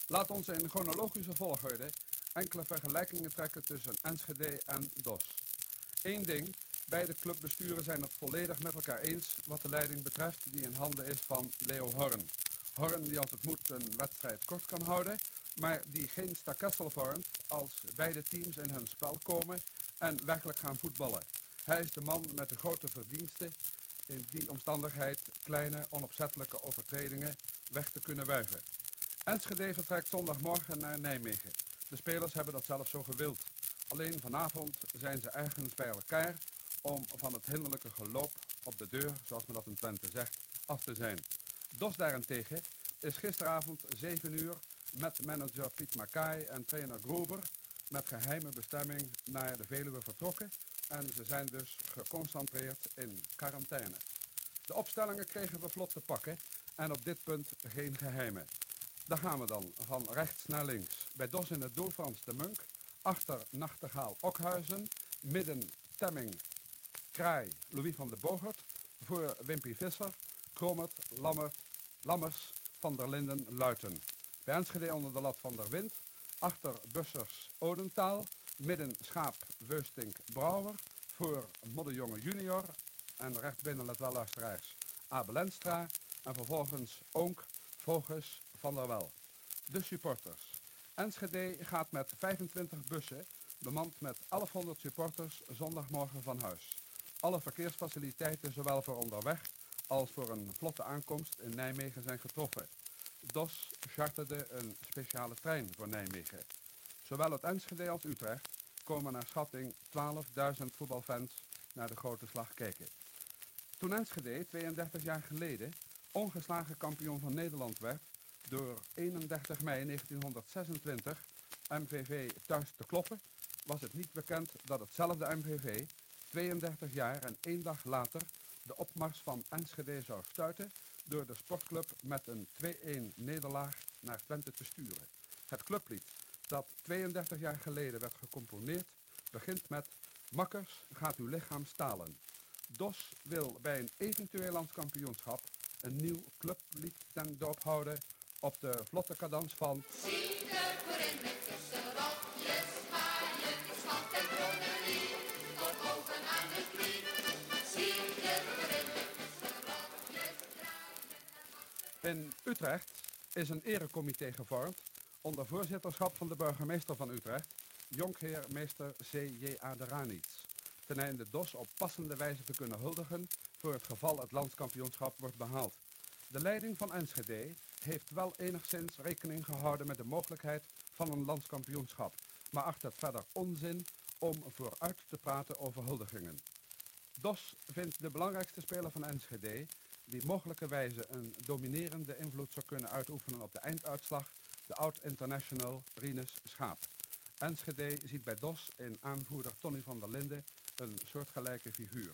Laat ons in chronologische volgorde enkele vergelijkingen trekken tussen Enschede en DOS. Eén ding, beide clubbesturen zijn het volledig met elkaar eens wat de leiding betreft die in handen is van Leo Horn. Horn die als het moet een wedstrijd kort kan houden, maar die geen stakessel vormt als beide teams in hun spel komen en werkelijk gaan voetballen. Hij is de man met de grote verdiensten in die omstandigheid kleine onopzettelijke overtredingen weg te kunnen wuiven. Enschede vertrekt zondagmorgen naar Nijmegen. De spelers hebben dat zelf zo gewild. Alleen vanavond zijn ze ergens bij elkaar om van het hinderlijke geloop op de deur, zoals men dat in Twente zegt, af te zijn. Dos daarentegen is gisteravond 7 uur met manager Piet Makai en trainer Grober met geheime bestemming naar de Veluwe vertrokken en ze zijn dus geconcentreerd in quarantaine. De opstellingen kregen we vlot te pakken en op dit punt geen geheimen. Daar gaan we dan, van rechts naar links. Bij Dos in het doel Frans de Munk, achter Nachtegaal Okhuizen, midden Temming, Kraai, Louis van de Bogert, voor Wimpy Visser, Kromert, Lammert, Lammers, Van der Linden, Luiten. Bij Enschede onder de lat van der Wind, achter Bussers, Odentaal, midden Schaap, Weustink, Brouwer, voor Modderjonge junior en rechtbinnen, let wel luisteraars, Abel Enstra en vervolgens Onk, Voges, Van der Wel. De supporters. Enschede gaat met 25 bussen, bemand met 1100 supporters, zondagmorgen van huis. Alle verkeersfaciliteiten, zowel voor onderweg als voor een vlotte aankomst in Nijmegen, zijn getroffen. DOS charterde een speciale trein voor Nijmegen. Zowel uit Enschede als Utrecht komen naar schatting 12.000 voetbalfans naar de grote slag kijken. Toen Enschede 32 jaar geleden ongeslagen kampioen van Nederland werd door 31 mei 1926 MVV thuis te kloppen, was het niet bekend dat hetzelfde MVV 32 jaar en één dag later de opmars van Enschede zou stuiten door de sportclub met een 2-1 nederlaag naar Twente te sturen. Het clublied, dat 32 jaar geleden werd gecomponeerd, begint met Makkers, gaat uw lichaam stalen. DOS wil bij een eventueel landskampioenschap een nieuw clublied ten doop houden op de vlotte cadans van... In Utrecht is een erecomité gevormd onder voorzitterschap van de burgemeester van Utrecht, jonkheer meester C.J. Aderanits. Ten einde DOS op passende wijze te kunnen huldigen voor het geval het landskampioenschap wordt behaald. De leiding van Enschede heeft wel enigszins rekening gehouden met de mogelijkheid van een landskampioenschap, maar acht het verder onzin om vooruit te praten over huldigingen. DOS vindt de belangrijkste speler van Enschede, die mogelijkerwijze een dominerende invloed zou kunnen uitoefenen op de einduitslag, de oud-international Rinus Schaap. Enschede ziet bij DOS in aanvoerder Tony van der Linden een soortgelijke figuur.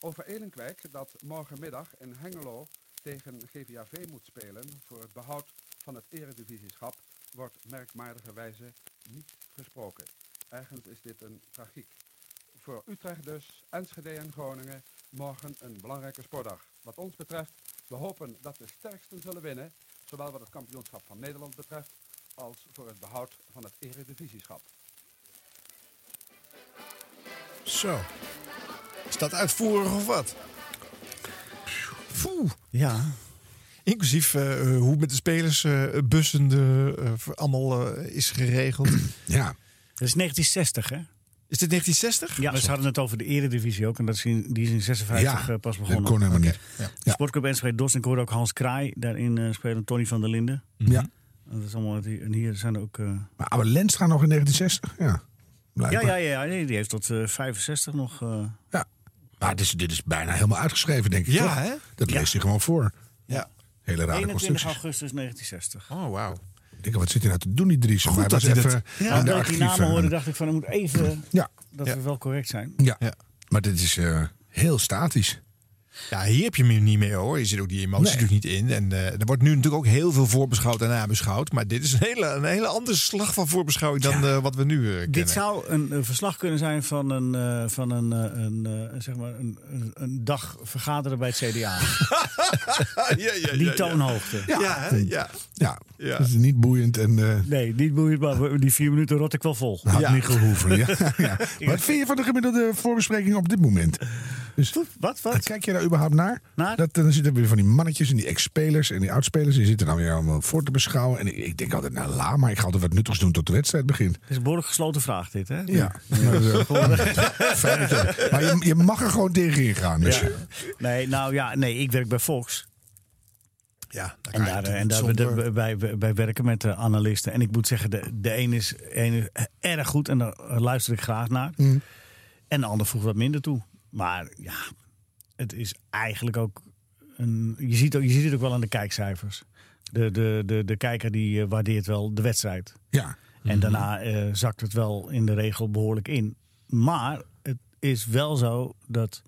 Over Elenkwijk, dat morgenmiddag in Hengelo tegen GVAV moet spelen voor het behoud van het eredivisieschap, wordt merkwaardigerwijze niet gesproken. Eigenlijk is dit een tragiek. Voor Utrecht dus, Enschede en Groningen, morgen een belangrijke sportdag. Wat ons betreft, we hopen dat de sterksten zullen winnen, zowel wat het kampioenschap van Nederland betreft, als voor het behoud van het eredivisieschap. Zo. Is dat uitvoerig of wat? Poeh. Ja. Inclusief eh, hoe met de spelers eh, bussen de, eh, allemaal is geregeld. ja. Dat is 1960, hè? Is dit 1960? Ja, ze hadden het over de eredivisie ook. En dat is in, die is in 56 Ja, eh, pas dat begonnen. kon helemaal niet. De Sportclub Enschede Dos. En ik hoorde ook Hans Kraai. Daarin eh, spelen Tony van der Linden. Ja. Dat is allemaal, en hier zijn ook... eh, Maar Oude Lenstra nog in 1960? Ja. ja, Blijkbaar. ja, ja, nee, die heeft tot eh, 65 nog... eh, Ja. Maar dit is, dit is bijna helemaal uitgeschreven, denk ik. Ja, toch? hè? Dat leest hij gewoon voor. Ja. Hele rare 21 constructies. augustus 1960. Oh, wauw. Ik denk, wat zit hij nou te doen, die Dries? Goed Maar hij dat was hij even dat- Ja, in de ik die archieven. namen hoorde, dacht ik van, ik moet even... Ja. Dat Ja. we wel correct zijn. Ja. Maar dit is eh, heel statisch. Ja, hier heb je hem niet meer hoor. Je zit ook die emotie Nee. natuurlijk niet in. En eh, er wordt nu natuurlijk ook heel veel voorbeschouwd en nabeschouwd. Maar dit is een hele, een hele andere slag van voorbeschouwing dan eh, wat we nu eh, kennen. Dit zou een, een verslag kunnen zijn van een, eh, van een, eh, een, eh, zeg maar een, een, een dag vergaderen bij het CDA. ja, ja, Die toonhoogte. Ja, ja. Ja, Ja. het is niet boeiend en uh, Nee, niet boeiend, maar die vier minuten rot ik wel vol. had Ja. niet gehoeven. Ja. ja. Wat vind je van de gemiddelde voorbespreking op dit moment? Dus, Wat, wat? Kijk je daar überhaupt naar? Naar? Dat, dan zitten weer van die mannetjes en die ex-spelers en die oudspelers. Die zitten dan weer allemaal voor te beschouwen. En ik, ik denk altijd, nou la, maar ik ga altijd wat nuttigs doen tot de wedstrijd begint. Het is een behoorlijk gesloten vraag dit, hè? Ja. Maar, eh, dat je- maar je, je mag er gewoon tegenin gaan. Dus. Ja. Nee, nou ja, nee, ik werk bij Fox. Ja, En, daar, natuurlijk en daar zonder- we, wij, wij, wij werken met de analisten. En ik moet zeggen, de, de een is, een is erg goed en daar luister ik graag naar. Mm. En de ander voegt wat minder toe. Maar ja, het is eigenlijk ook. Een, je, ziet ook je ziet het ook wel aan de kijkcijfers. De, de, de, de kijker die eh, waardeert wel de wedstrijd. Ja. En daarna eh, zakt het wel in de regel behoorlijk in. Maar het is wel zo dat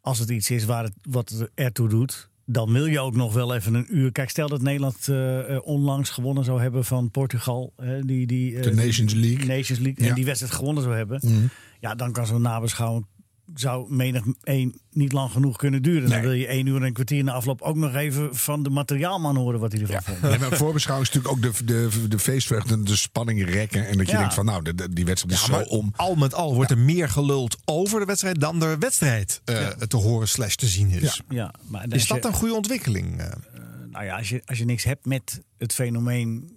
als het iets is waar het, wat het ertoe doet, dan wil je ook nog wel even een uur. Kijk, stel dat Nederland eh, onlangs gewonnen zou hebben van Portugal. hè, die, die, De Nations League. Nations League. Ja. En die wedstrijd gewonnen zou hebben. Mhm. Ja, dan kan zo'n nabeschouwing zou menig één niet lang genoeg kunnen duren. Dan wil je één uur en een kwartier na afloop ook nog even van de materiaalman horen wat hij ervan vond. Nee, maar voorbeschouwing is natuurlijk ook de, de, de feestvreugde en de spanning rekken. En dat je Ja. denkt van nou, de, de- die wedstrijd is Ja, zo om. al met al wordt er meer geluld over de wedstrijd dan de wedstrijd eh, te horen slash te zien is. Ja, maar Is dat je- een goede ontwikkeling? eh? Nou ja, als je, als je niks hebt met het fenomeen,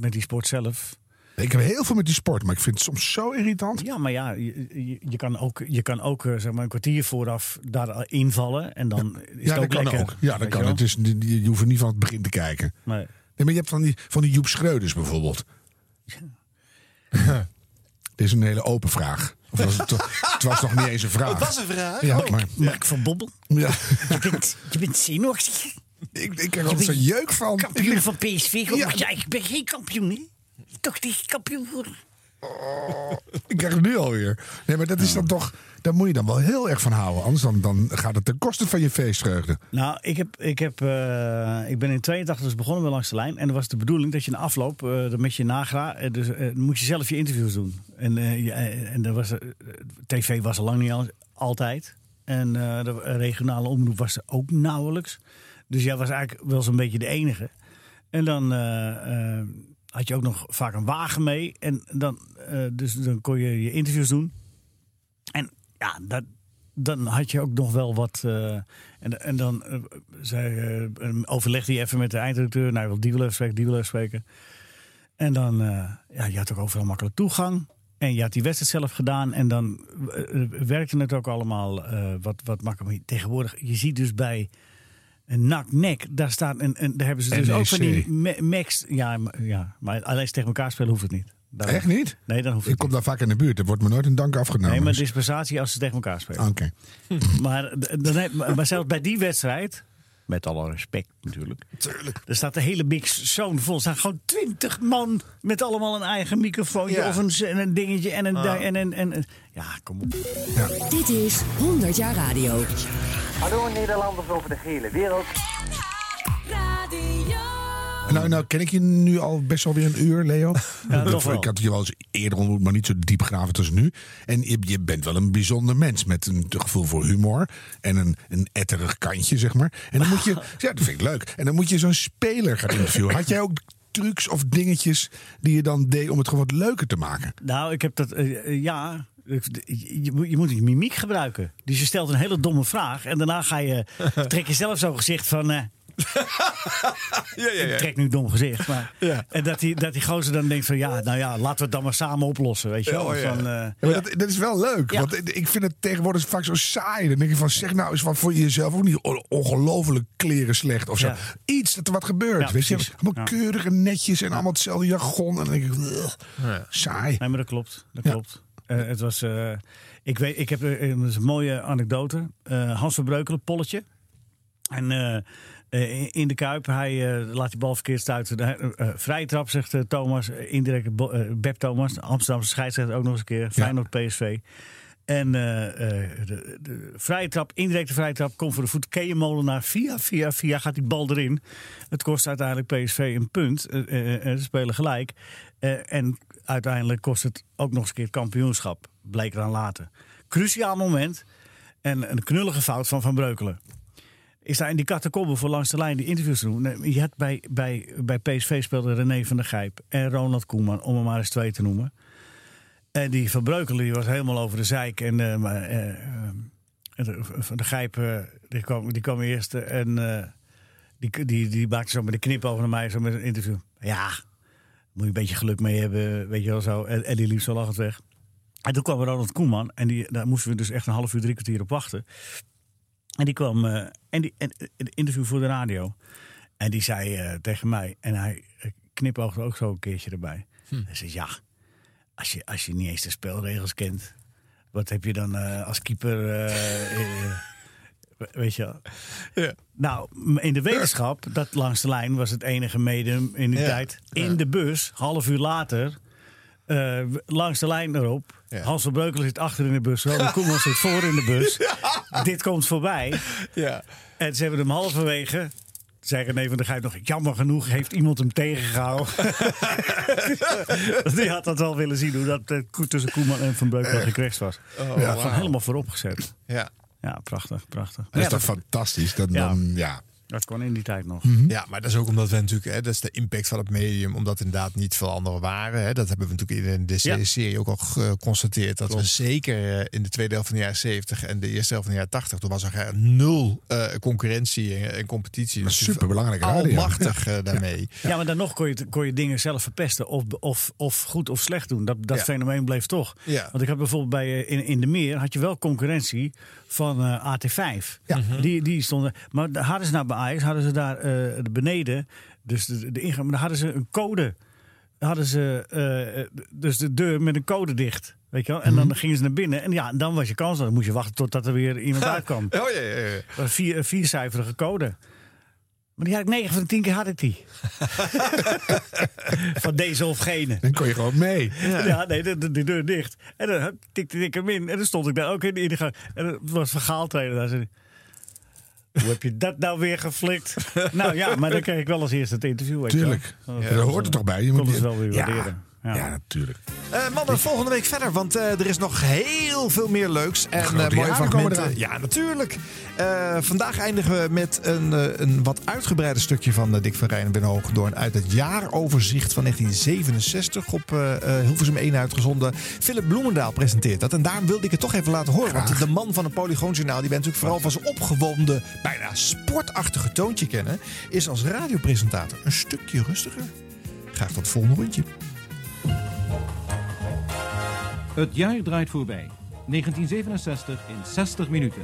met die sport zelf. Ik heb heel veel met die sport, maar ik vind het soms zo irritant. Ja, maar ja, je, je, je kan ook, je kan ook eh, zeg maar een kwartier vooraf daar invallen. En dan is ja, het ook dat kan lekker. ook. Ja, dat kan. je wel? Het is, die- je hoeft er niet van het begin te kijken. Nee. Nee, maar je hebt van die, van die Joep Schreuders bijvoorbeeld. Dit is een hele open vraag. Of was het, toch- het was nog niet eens een vraag. Het was een vraag? Ja, Oh. maar, Mark van Bobbel, ja. je bent, je bent zenuwachtig. ik, ik krijg er altijd zo'n jeuk van. Kampioen van PSV, Ja. ja. ja, ik ben geen kampioen? Toch niet kampioen worden. Ik krijg het nu alweer. Nee, maar dat is dan toch... Daar moet je dan wel heel erg van houden. Anders dan, dan gaat het ten koste van je feestvreugde. Nou, ik, heb, ik, heb, eh, ik ben in 82 dus begonnen met Langs de Lijn. En dat was de bedoeling dat je na afloop, eh dat met je nagra, eh, dus eh, moet je zelf je interviews doen. En, je- en er was, tv was al lang niet al- altijd. En eh, de regionale omroep was er ook nauwelijks. Dus jij was eigenlijk wel zo'n beetje de enige. En dan had je ook nog vaak een wagen mee. En dan, eh, dus dan kon je je interviews doen. En ja, dat, dan had je ook nog wel wat. eh, en, en dan eh, zei, overlegde je even met de eindredacteur. Nou, wil die wil even spreken, die wil even spreken. En dan, ja, je had ook overal makkelijk toegang. En je had die wedstrijd zelf gedaan. En dan werkte het ook allemaal wat, wat makkelijker. Tegenwoordig, je ziet dus bij een nak-nek, daar staat een, een, daar hebben ze dus ook van die me- max. Ja, ja, maar alleen tegen elkaar spelen hoeft het niet. Echt niet? Nee, dan hoeft Ik kom daar vaak in de buurt. Er wordt me nooit een dank afgenomen. Nee, maar dispensatie als ze tegen elkaar spelen. Oké. Maar, dan heb, maar zelfs bij die wedstrijd, met alle respect natuurlijk. Tuurlijk. Er staat de hele mix zo'n vol. Er staan gewoon twintig man met allemaal een eigen microfoontje Ja. of een, en een dingetje en een, Ah. en, en, en, en- Ja, kom op. Dit is 100 jaar radio. Hallo Nederlanders over de hele wereld. Nou, nou ken ik je nu al best wel weer een uur, Leo. Ja, Ik- toch wel. Ik had je wel eens eerder ontmoet, maar niet zo diepgravend als nu. En je, je bent wel een bijzonder mens met een gevoel voor humor. En een, een etterig kantje, zeg maar. En dan moet je, ja, dat vind ik leuk. En dan moet je zo'n speler gaan interviewen. Had jij ook trucs of dingetjes die je dan deed om het gewoon wat leuker te maken? Nou, ik heb dat, eh, eh, ja. Je, je moet- je mimiek gebruiken. Dus je stelt een hele domme vraag. En daarna ga je, trek je zelf zo'n gezicht van. eh, Ik trek nu een dom gezicht. Maar, En dat die, dat die gozer dan denkt van ja, nou ja, laten we het dan maar samen oplossen. Weet je wel? Oh, ja. Van, eh, Ja, maar dat, dat is wel leuk. Ja. Want ik vind het tegenwoordig vaak zo saai. Dan denk je van, zeg nou eens wat voor jezelf ook niet on- ongelooflijk kleren slecht of zo. Ja. Iets dat er wat gebeurt. Ja, weet je? Allemaal Ja. keurig en netjes en allemaal hetzelfde jargon. En dan denk ik, "Ugh, saai. Nee, maar dat klopt. Dat Ja. klopt. Eh, het was, eh, ik, weet, ik heb er een, mooie anekdote. Eh, Hans van Breukelen, polletje. En eh, in de Kuip, hij eh, laat die bal verkeerd stuiten. Eh, vrije trap, zegt Thomas. Indirect uh, Beb Thomas. Amsterdamse scheidsrechter ook nog eens een keer. Feyenoord PSV. En de, de vrije trap, indirecte vrije trap, komt voor de voet. Keeën Molenaar, via, via, via gaat die bal erin. Het kost uiteindelijk PSV een punt. Ze spelen gelijk. En uiteindelijk kost het ook nog eens een keer het kampioenschap. Bleek eraan later. Cruciaal moment. En een knullige fout van Van Breukelen. Is daar in die catacombe voor langs de lijn die interviews te doen. Je had bij, bij, bij PSV speelde René van der Gijp en Ronald Koeman, om er maar eens twee te noemen. En die Van Breukelen die was helemaal over de zeik. En de- Van der Gijp die, kwam, die kwam eerst en die, die, die maakte zo met de knip over naar mij, zo met een interview. Ja, moet je een beetje geluk mee hebben, weet je wel zo. En, en die liep zo lachend weg. En toen kwam Ronald Koeman en die, daar moesten we dus echt een half uur, drie kwartier op wachten. En die kwam, eh, en die en, eh, een interview voor de radio. En die zei eh, tegen mij, en hij eh, knipoogde ook zo een keertje erbij. Hij zei, ja, als je, als je niet eens de spelregels kent, wat heb je dan eh, als keeper, eh, eh, weet je wel. Nou, in de wetenschap, dat langs de lijn was het enige medium in die Ja. tijd. In de bus, half uur later, eh, langs de lijn erop. Hans van Breukelen zit achter in de bus, Ronald Koeman zit voor in de bus. Dit komt voorbij. Ja. En ze hebben hem halverwege. Zei René van der Gijp nog, jammer genoeg heeft iemand hem tegengehouden. Die had dat wel willen zien, hoe dat eh, tussen Koeman en Van Breukelen gecrashed was. Oh, ja, gewoon helemaal voorop gezet. Ja. Ja, prachtig, prachtig. Dat is Ja, toch fantastisch? Dat, Ja. dan, ja. Dat kon in die tijd nog. Ja, maar dat is ook omdat we natuurlijk, hè, dat is de impact van het medium, omdat inderdaad niet veel anderen waren. Hè. Dat hebben we natuurlijk in de Ja. serie ook al geconstateerd. Dat we zeker eh, in de tweede helft van de jaren 70 en de eerste helft van de jaren 80, toen was er eh, nul eh, concurrentie en, en competitie. Maar Dus superbelangrijke radio. Almachtig daarmee. Ja, maar dan nog kon je, kon je dingen zelf verpesten. Of, of, of goed of slecht doen. Dat, dat Ja. fenomeen bleef toch. Ja. Want ik had bijvoorbeeld bij in, in de Meer had je wel concurrentie van eh, AT5. Die, die stonden. Maar hadden ze nou bij Ajax, hadden ze daar eh, de beneden. Dus de, de ingang, maar daar hadden ze een code. Hadden ze eh, dus de deur met een code dicht. Weet je wel? En dan gingen ze naar binnen. En ja, dan was je kans. Dan moest je wachten totdat er weer iemand uitkwam. Oh ja, ja, ja. Een vier, viercijferige code. Maar die had ik 9 van de 10 keer had ik die. van deze of gene. Dan kon je gewoon mee. Ja, nee, de, de, de deur dicht. En dan tikte ik hem in. En dan stond ik daar ook in de ingang. En het was vergaal trainer daar. Zei, hij, Hoe heb je dat nou weer geflikt? nou ja, maar dan kreeg ik wel als eerste het interview. weet je wel. Tuurlijk. Dat Ja, dat hoort er eh, toch bij. Je kon moet het wel weer Ja. waarderen. Ja. Ja, natuurlijk. Eh, mannen, volgende week verder, want eh, er is nog heel veel meer leuks. En eh, mooie fragmenten. Ja, natuurlijk. Eh, vandaag eindigen we met een, eh, een wat uitgebreider stukje van Dick van Rijn en Ben Hoogdoorn uit het jaaroverzicht van 1967 op eh, eh, Hilversum 1 uitgezonden. Philip Bloemendaal presenteert dat. En daarom wilde ik het toch even laten horen. Want de man van het Polygoonjournaal, die bent natuurlijk vooral van zijn opgewonden, bijna sportachtige toontje kennen, is als radiopresentator een stukje rustiger. Graag tot het volgende rondje. Het jaar draait voorbij. 1967 in 60 minuten.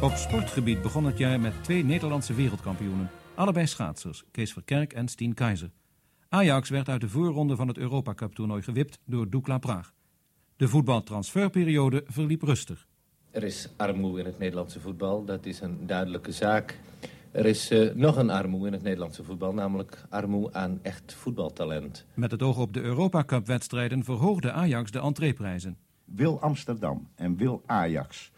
Op sportgebied begon het jaar met twee Nederlandse wereldkampioenen. Allebei schaatsers, Kees Verkerk en Stien Keizer. Ajax werd uit de voorronde van het Europa Cup toernooi gewipt door Dukla Praag. De voetbaltransferperiode verliep rustig. Er is armoede in het Nederlandse voetbal, dat is een duidelijke zaak. Er is eh, nog een armoede in het Nederlandse voetbal, namelijk armoede aan echt voetbaltalent. Met het oog op de Europa Cup wedstrijden verhoogde Ajax de entreeprijzen. Wil Amsterdam en wil Ajax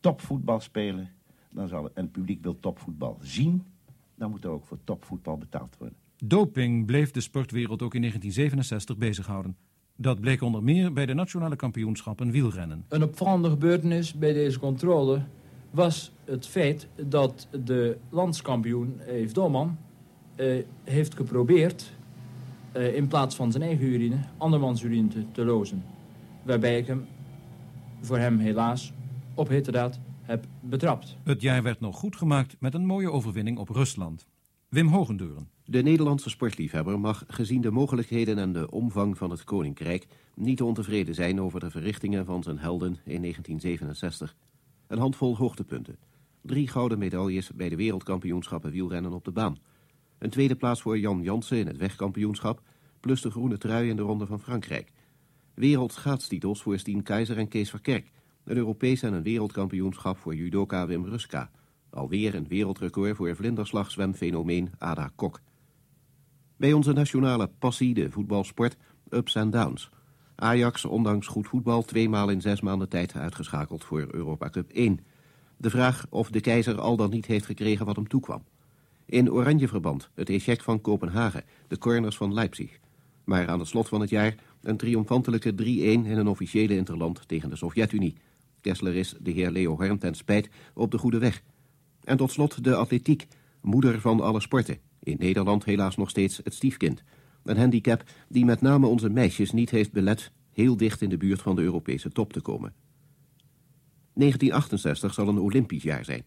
topvoetbal spelen, dan zal, en het publiek wil topvoetbal zien, dan moet er ook voor topvoetbal betaald worden. Doping bleef de sportwereld ook in 1967 bezighouden. Dat bleek onder meer bij de nationale kampioenschappen wielrennen. Een opvallende gebeurtenis bij deze controle was het feit dat de landskampioen Eve Dolman eh, heeft geprobeerd eh, in plaats van zijn eigen urine andermans urine te, te lozen. Waarbij ik hem voor hem helaas op heterdaad heb betrapt. Het jaar werd nog goed gemaakt met een mooie overwinning op Rusland. Wim Hogendeuren. De Nederlandse sportliefhebber mag, gezien de mogelijkheden en de omvang van het Koninkrijk, niet ontevreden zijn over de verrichtingen van zijn helden in 1967. Een handvol hoogtepunten. Drie gouden medailles bij de wereldkampioenschappen wielrennen op de baan. Een tweede plaats voor Jan Jansen in het wegkampioenschap, plus de groene trui in de Ronde van Frankrijk. Wereldschaatstitels voor Stien Keizer en Kees Verkerk. Een Europees en een wereldkampioenschap voor judoka Wim Ruska. Alweer een wereldrecord voor vlinderslagzwemfenomeen Ada Kok. Bij onze nationale passie, de voetbalsport, ups en downs. Ajax, ondanks goed voetbal, tweemaal in zes maanden tijd uitgeschakeld voor Europa Cup 1. De vraag of de keizer al dan niet heeft gekregen wat hem toekwam. In Oranjeverband, het échec van Kopenhagen, de corners van Leipzig. Maar aan het slot van het jaar een triomfantelijke 3-1 in een officiële interland tegen de Sovjet-Unie. Kessler is de heer Leo Horn ten spijt op de goede weg. En tot slot de atletiek, moeder van alle sporten. In Nederland helaas nog steeds het stiefkind. Een handicap die met name onze meisjes niet heeft belet heel dicht in de buurt van de Europese top te komen. 1968 zal een Olympisch jaar zijn.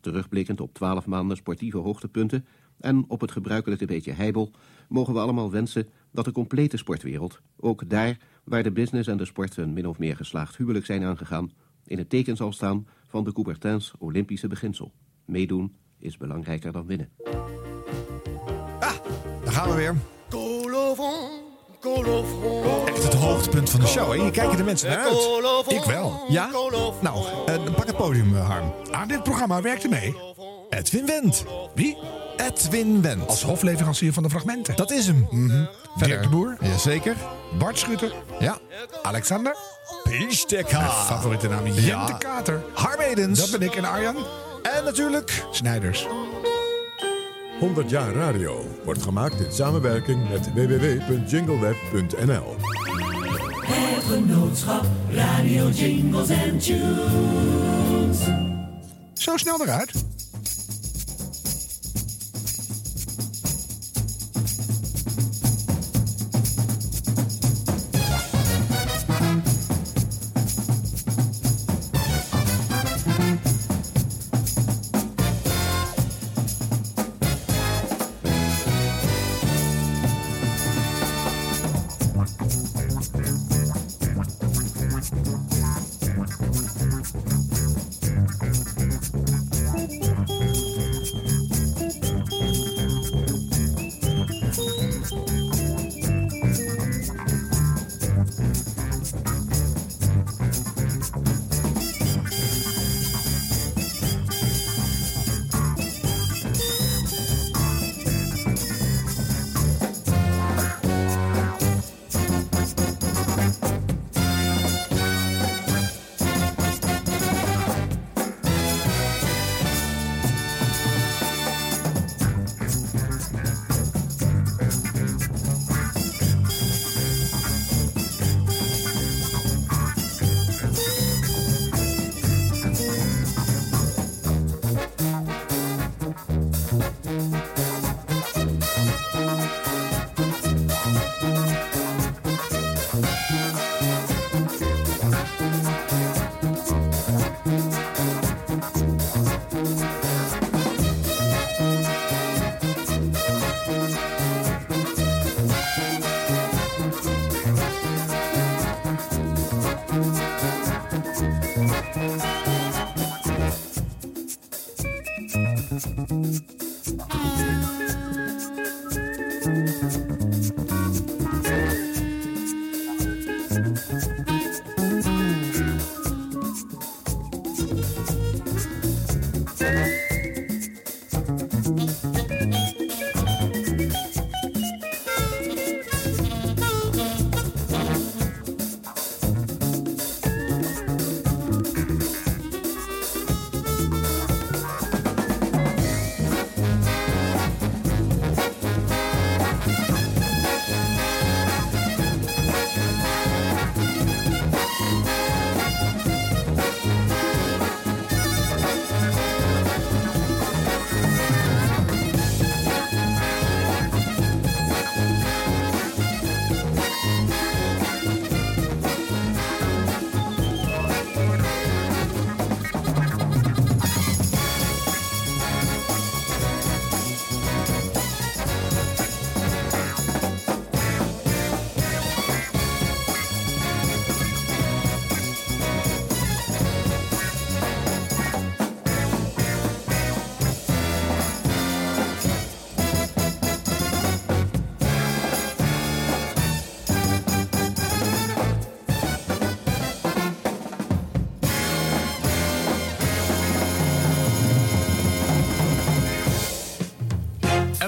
Terugblikkend op 12 maanden sportieve hoogtepunten en op het gebruikelijke beetje heibel, mogen we allemaal wensen dat de complete sportwereld, ook daar waar de business en de sport een min of meer geslaagd huwelijk zijn aangegaan, in het teken zal staan van de Coubertins Olympische beginsel. Meedoen is belangrijker dan winnen. Daar gaan we weer. Echt het hoogtepunt van de show. Hè? Hier kijken de mensen naar uit. Ik wel. Ja? Nou, eh, pak het podium, eh, Harm. Aan dit programma werkte mee. Edwin Wendt. Wie? Edwin Wendt. Als hofleverancier van de fragmenten. Dat is hem. Dirk de Boer. Jazeker. Bart Schutter. Ja. Alexander. Pinstekka. Mijn favoriete naam. Jente Ja. Kater. Harm Edens. Dat ben ik en Arjan. En natuurlijk... Snijders. 100 jaar radio wordt gemaakt in samenwerking met www.jingleweb.nl. Het genootschap Radio Jingles and Tunes. Zo snel eruit.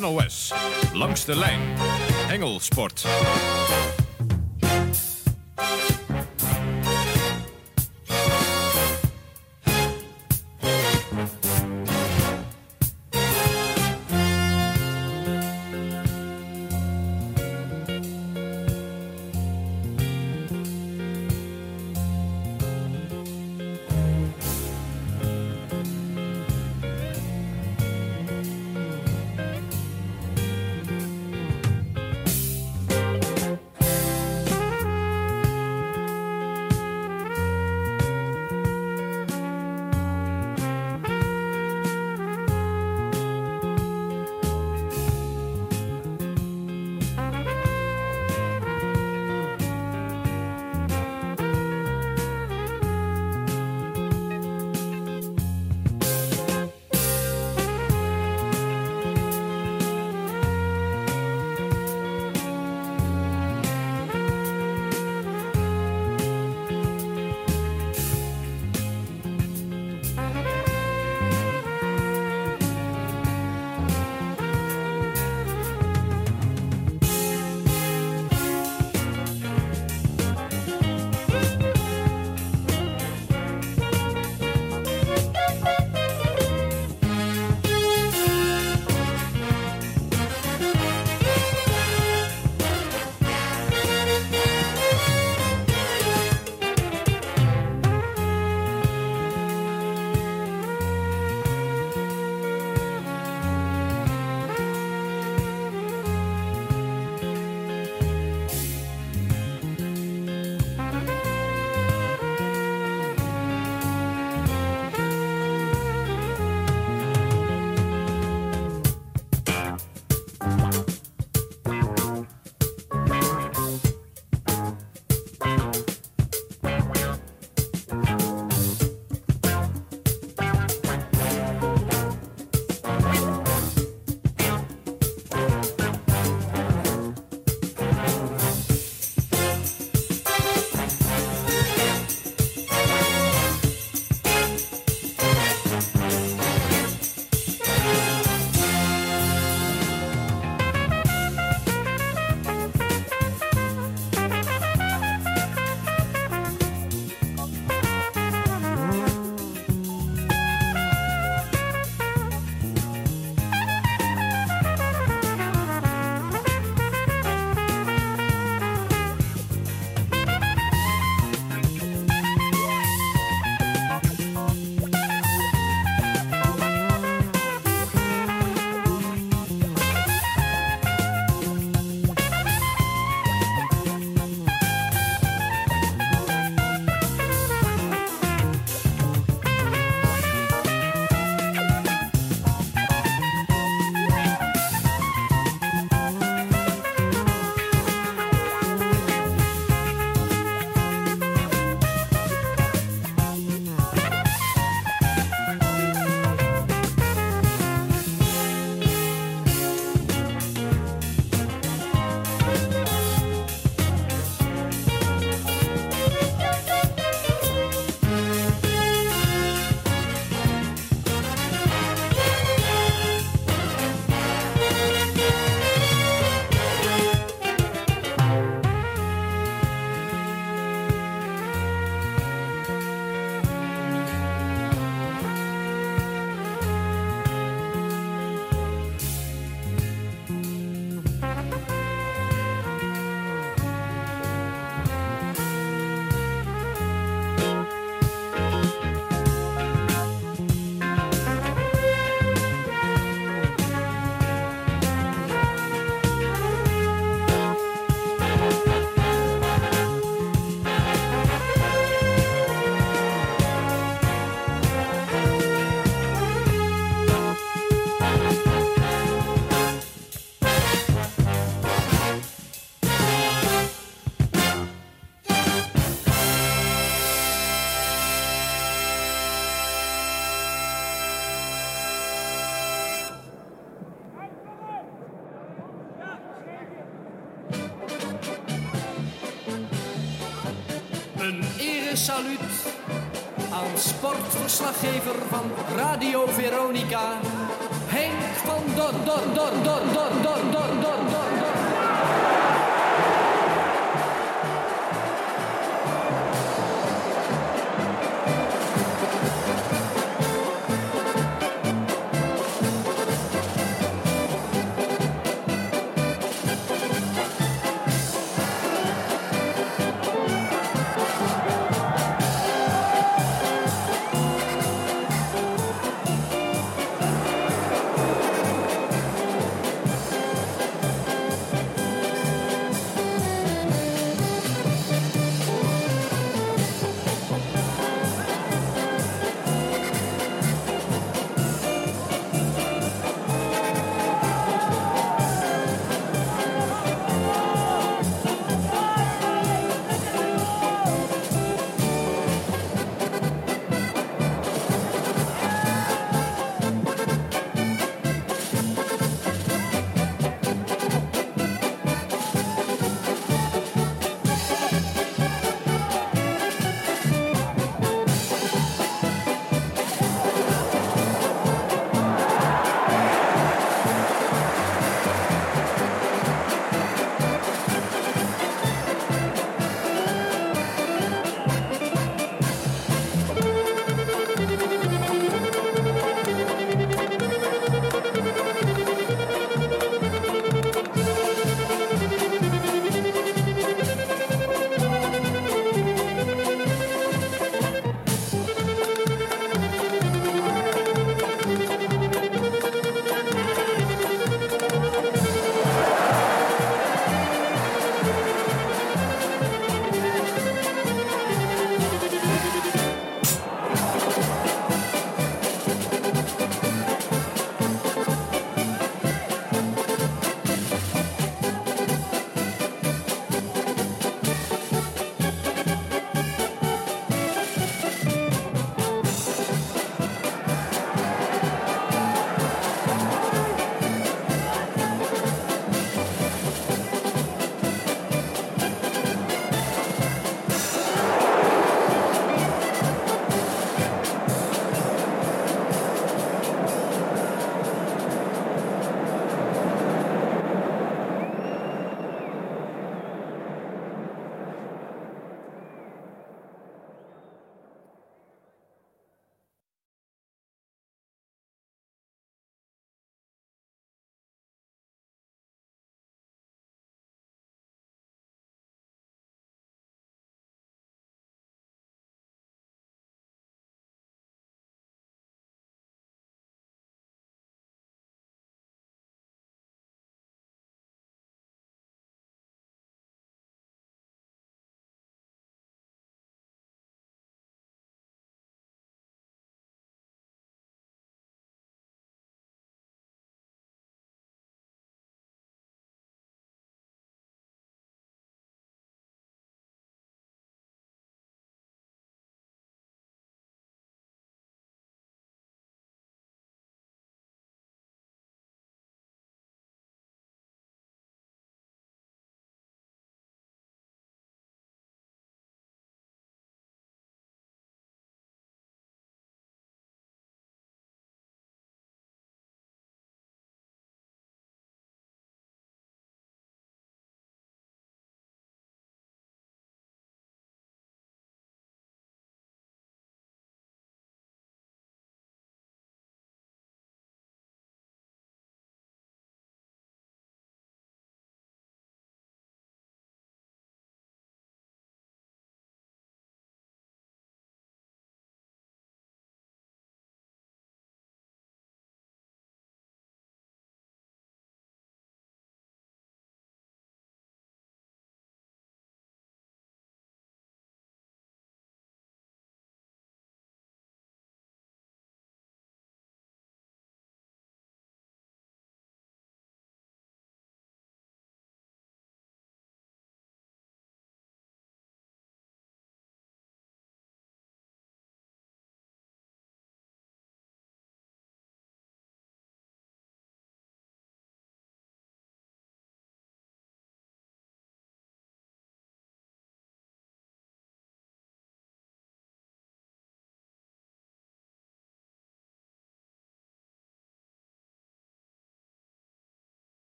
NOS. Langs de lijn. Hengelsport. Saluut aan sportverslaggever van Radio Veronica, Henk van Dor Dor Dor Dor Dor Dor Dor Dor Dor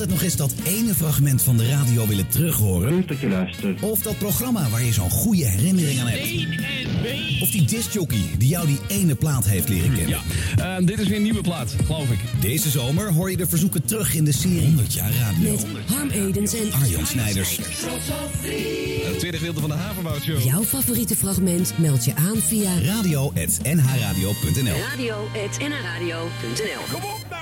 altijd nog eens dat ene fragment van de radio willen terughoren? Leuk dat je luistert. Of dat programma waar je zo'n goede herinnering aan hebt? Of die discjockey die jou die ene plaat heeft leren kennen? Ja, dit is weer een nieuwe plaat, geloof ik. Deze zomer hoor je de verzoeken terug in de serie 100 jaar radio. Met Harm Edens en Arjan Snijders. Het tweede gedeelte van de Havenbouwshow. Jouw favoriete fragment meld je aan via radio.nhradio.nl radio.nhradio.nl Kom op!